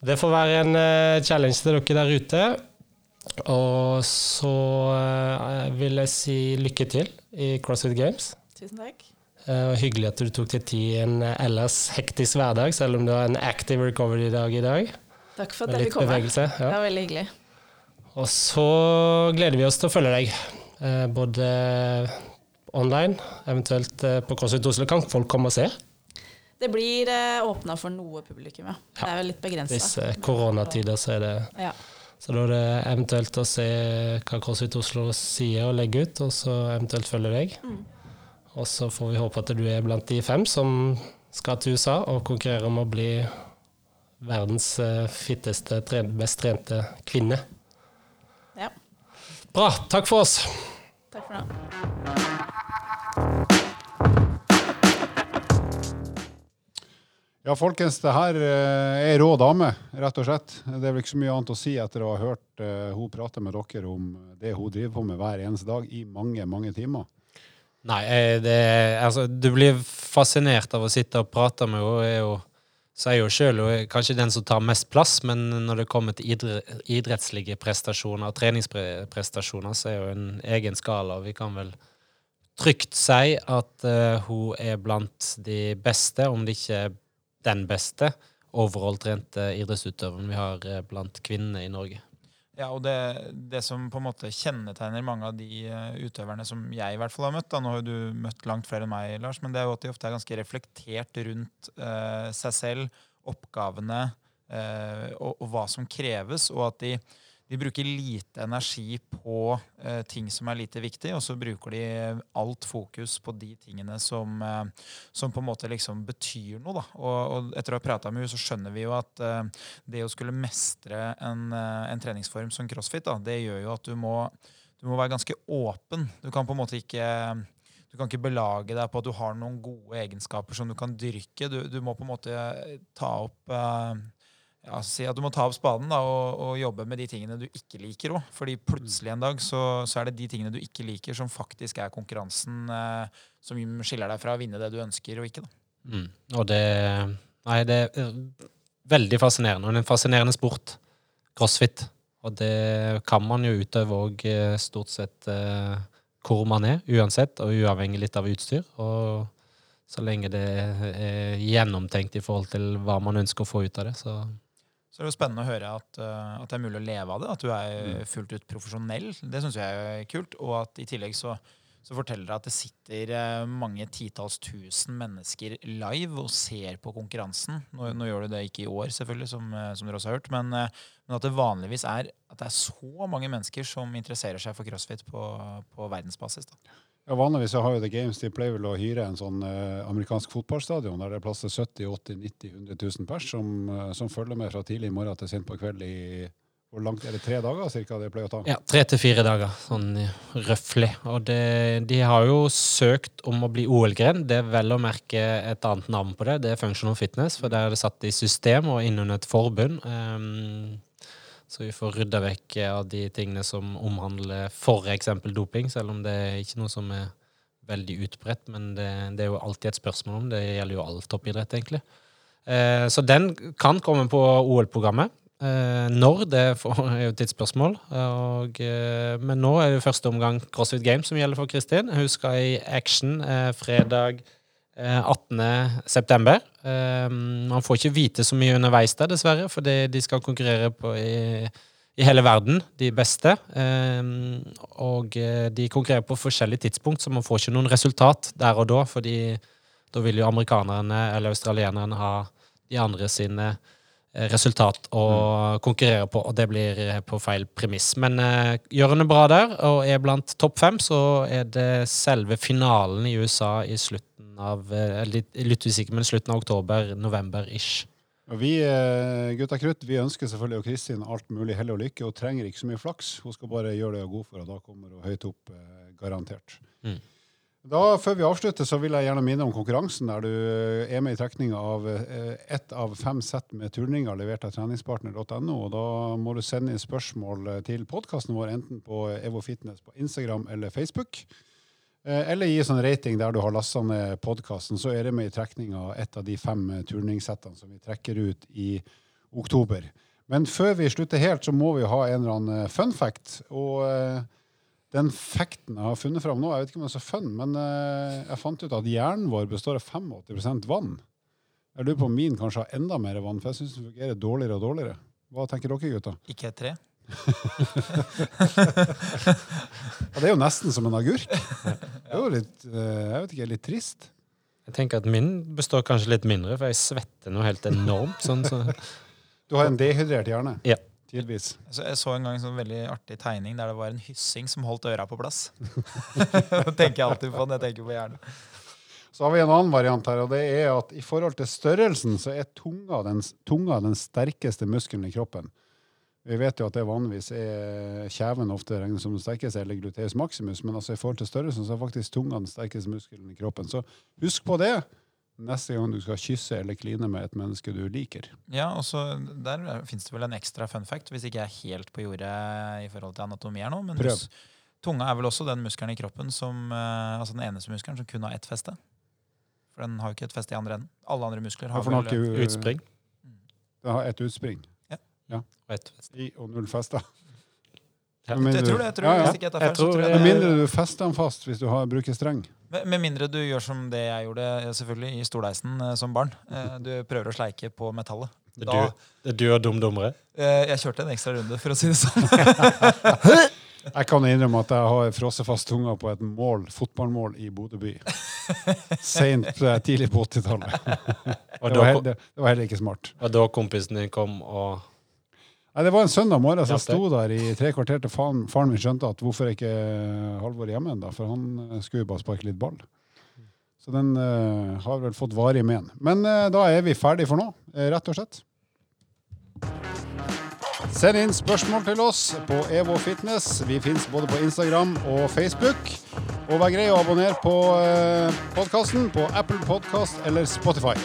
Det får være en uh, challenge til dere der ute. Og så uh, vil jeg si lykke til i CrossFit Games. Tusen takk. Og hyggelig at du tok deg tid i en eh, ellers hektisk hverdag, selv om du har en active recovery-dag i dag. Takk for at jeg fikk komme. Det var veldig hyggelig. Og så gleder vi oss til å følge deg, uh, både online, eventuelt uh, på CrossFit Oslo. Kan folk komme og se? Det blir uh, åpna for noe publikum, ja. Det er vel litt begrensa. Hvis koronatider, så er det Ja. Så da er det eventuelt å se hva CrossFit Oslo sier og legger ut, og så eventuelt følge deg. Mm. Og så får vi håpe at du er blant de fem som skal til USA og konkurrere om å bli verdens eh, fitteste, best trente kvinne. ja. Bra. Takk for oss. Takk for nå. Ja, folkens, det her eh, er rå dame, rett og slett. Det er vel ikke så mye annet å si etter å ha hørt uh, hun prate med dere om det hun driver på med hver eneste dag i mange, mange timer. Nei, eh, det, altså, du blir fascinert av å sitte og prate med henne. er jo sjøl kanskje den som tar mest plass, men når det kommer til idre, idrettslige prestasjoner og treningsprestasjoner, så er jo en egen skala. Vi kan vel trygt si at uh, hun er blant de beste, om det ikke er den beste, overall trente idrettsutøveren vi har eh, blant kvinnene i Norge. Ja, og det, det som på en måte kjennetegner mange av de eh, utøverne som jeg i hvert fall har møtt, da, nå har du møtt langt flere enn meg, Lars, men det er jo at de ofte er ganske reflektert rundt eh, seg selv, oppgavene eh, og, og hva som kreves, og at de, de bruker lite energi på uh, ting som er lite viktig, og så bruker de alt fokus på de tingene som, uh, som på en måte liksom betyr noe. Og, og etter å ha prata med henne, så skjønner vi jo at uh, det å skulle mestre en, en treningsform som crossfit, da, det gjør jo at du må, du må være ganske åpen. Du kan på en måte ikke du kan ikke belage deg på at du har noen gode egenskaper som du kan dyrke. Du, du må på en måte ta opp ja, si at du må ta opp spaden da, og, og jobbe med de tingene du ikke liker òg. Fordi plutselig en dag så, så er det de tingene du ikke liker, som faktisk er konkurransen eh, som skiller deg fra å vinne det du ønsker og ikke. Mm. Og det Nei, det er veldig fascinerende. Og det er en fascinerende sport. Crossfit. Og det kan man jo utøve òg stort sett eh, hvor man er, uansett, og uavhengig litt av utstyr. Og så lenge det er gjennomtenkt i forhold til hva man ønsker å få ut av det, så Så det er jo spennende å høre at, eh, at det er mulig å leve av det. At du er fullt ut profesjonell. Det syns jeg er kult. Og at i tillegg så, så forteller det at det sitter eh, mange titalls tusen mennesker live og ser på konkurransen. Nå, nå gjør du det ikke i år, selvfølgelig, som, eh, som dere også har hørt. Men, men at det vanligvis er at det er så mange mennesker som interesserer seg for crossfit på, på verdensbasis. Da. Ja, Vanligvis så har jo The Games de pleier vel å hyre en sånn eh, amerikansk fotballstadion der det er plass til 70 80 90 100 000 pers som, eh, som følger med fra tidlig i morgen til sent på kveld i hvor langt er det? Tre dager cirka det pleier å ta? Ja, tre til fire dager, sånn røftlig. Og det, de har jo søkt om å bli OL-gren. Det er vel å merke et annet navn på det. Det er Functional Fitness, for der er det satt i system og innunder et forbund. Ehm, så vi får rydda vekk av de tingene som omhandler f.eks. doping, selv om det er ikke noe som er veldig utbredt. Men det, det er jo alltid et spørsmål om. Det gjelder jo all toppidrett, egentlig. Eh, så den kan komme på OL-programmet. Eh, når, det er jo et tidsspørsmål. Og, eh, men nå er det første omgang CrossFit Games som gjelder for Kristin. Hun skal i action eh, fredag eh, 18. september. Eh, man får ikke vite så mye underveis der, dessverre, fordi de skal konkurrere på i, i hele verden, de beste. Eh, og eh, de konkurrerer på forskjellige tidspunkt, så man får ikke noen resultat der og da, fordi da vil jo amerikanerne eller australienerne ha de andre sine eh, resultat å konkurrere på, og det blir eh, på feil premiss. Men uh, gjør han det bra der, og er blant topp fem, så er det selve finalen i USA i slutten av uh, litt, litt usikker, men slutten av oktober-november-ish. Og vi gutta krutt vi ønsker selvfølgelig og Kristin alt mulig hell og lykke. Hun trenger ikke så mye flaks. Hun skal bare gjøre det hun er god for, og da kommer hun høyt opp, garantert. Mm. Da, Før vi avslutter, så vil jeg gjerne minne om konkurransen der du eh, er med i trekninga av eh, ett av fem sett med turninger levert av treningspartner.no. og Da må du sende inn spørsmål eh, til podkasten vår, enten på Evo Fitness på Instagram eller Facebook. Eller gi sånn rating der du har lasta ned podkasten, så er det med i trekninga av ett av de fem turningssettene som vi trekker ut i oktober. Men før vi slutter helt, så må vi ha en eller annen fun fact. Og den facten jeg har funnet fram nå, jeg vet ikke om det er så fun, men eh, jeg fant ut at hjernen vår består av 85% vann. Jeg lurer på om min kanskje har enda mer vann, for jeg syns den fungerer dårligere og dårligere. Hva tenker dere, gutta? Ikke et tre. *laughs* Ja, det er jo nesten som en agurk. Det er jo litt, eh, jeg vet ikke, litt trist. Jeg tenker at min består kanskje litt mindre, for jeg svetter noe helt enormt. Sånn, så. Du har en dehydrert hjerne. Ja. Tidvis. Så jeg så en gang en sånn veldig artig tegning der det var en hyssing som holdt øra på plass. *laughs* det tenker jeg alltid på når jeg tenker på hjernen. Så har vi en annen variant her, og det er at i forhold til størrelsen så er tunga den, tunga den sterkeste muskelen i kroppen. Vi vet jo at det vanligvis er kjeven ofte regnes som den sterkeste, eller gluteus maximus, men altså i forhold til størrelsen så er faktisk tunga den sterkeste muskelen i kroppen. Så husk på det neste gang du skal kysse eller kline med et menneske du liker. Ja, og så Der fins det vel en ekstra fun fact, hvis ikke jeg er helt på jordet i forhold til anatomi her nå. Men Prøv. tunga er vel også den muskelen i kroppen som eh, Altså den eneste muskelen som kun har ett feste. For den har jo ikke et feste i andre enden. Alle andre muskler har ja, vel Utspring. Den har ett utspring Ja. ja. Og ett feste. i og null fester. Ja. Jeg tror det. jeg tror Ja, ja. Hvis ikke jeg tar feil, så tror tror jeg Med mindre du fester den fast hvis du har, bruker streng. Med, med mindre du gjør som det jeg gjorde eh, selvfølgelig i Stordeisen eh, som barn. Eh, du prøver å sleike på metallet. Det er Da, du, det er du og Dum Dummere. eh, jeg kjørte en ekstra runde, for å si det sånn. *laughs* *laughs* Jeg kan innrømme at jeg har frosset fast tunga på et mål, fotballmål i Bodø by. Sent, eh, tidlig på 80-tallet. Det, var det, det var heller ikke smart. og da kompisen din kom og Nei, Det var en søndag morgen, så jeg sto der i tre kvarter til faren, faren min skjønte at hvorfor er ikke Halvor hjemme ennå, for han skulle jo bare sparke litt ball. Så den uh, har vel fått varig men. Men uh, da er vi ferdig for nå, eh, rett og slett. Send inn spørsmål til oss på Evo Fitness. Vi fins både på Instagram og Facebook. Og vær grei å abonnere på uh, podkasten på Apple Podcast eller Spotify.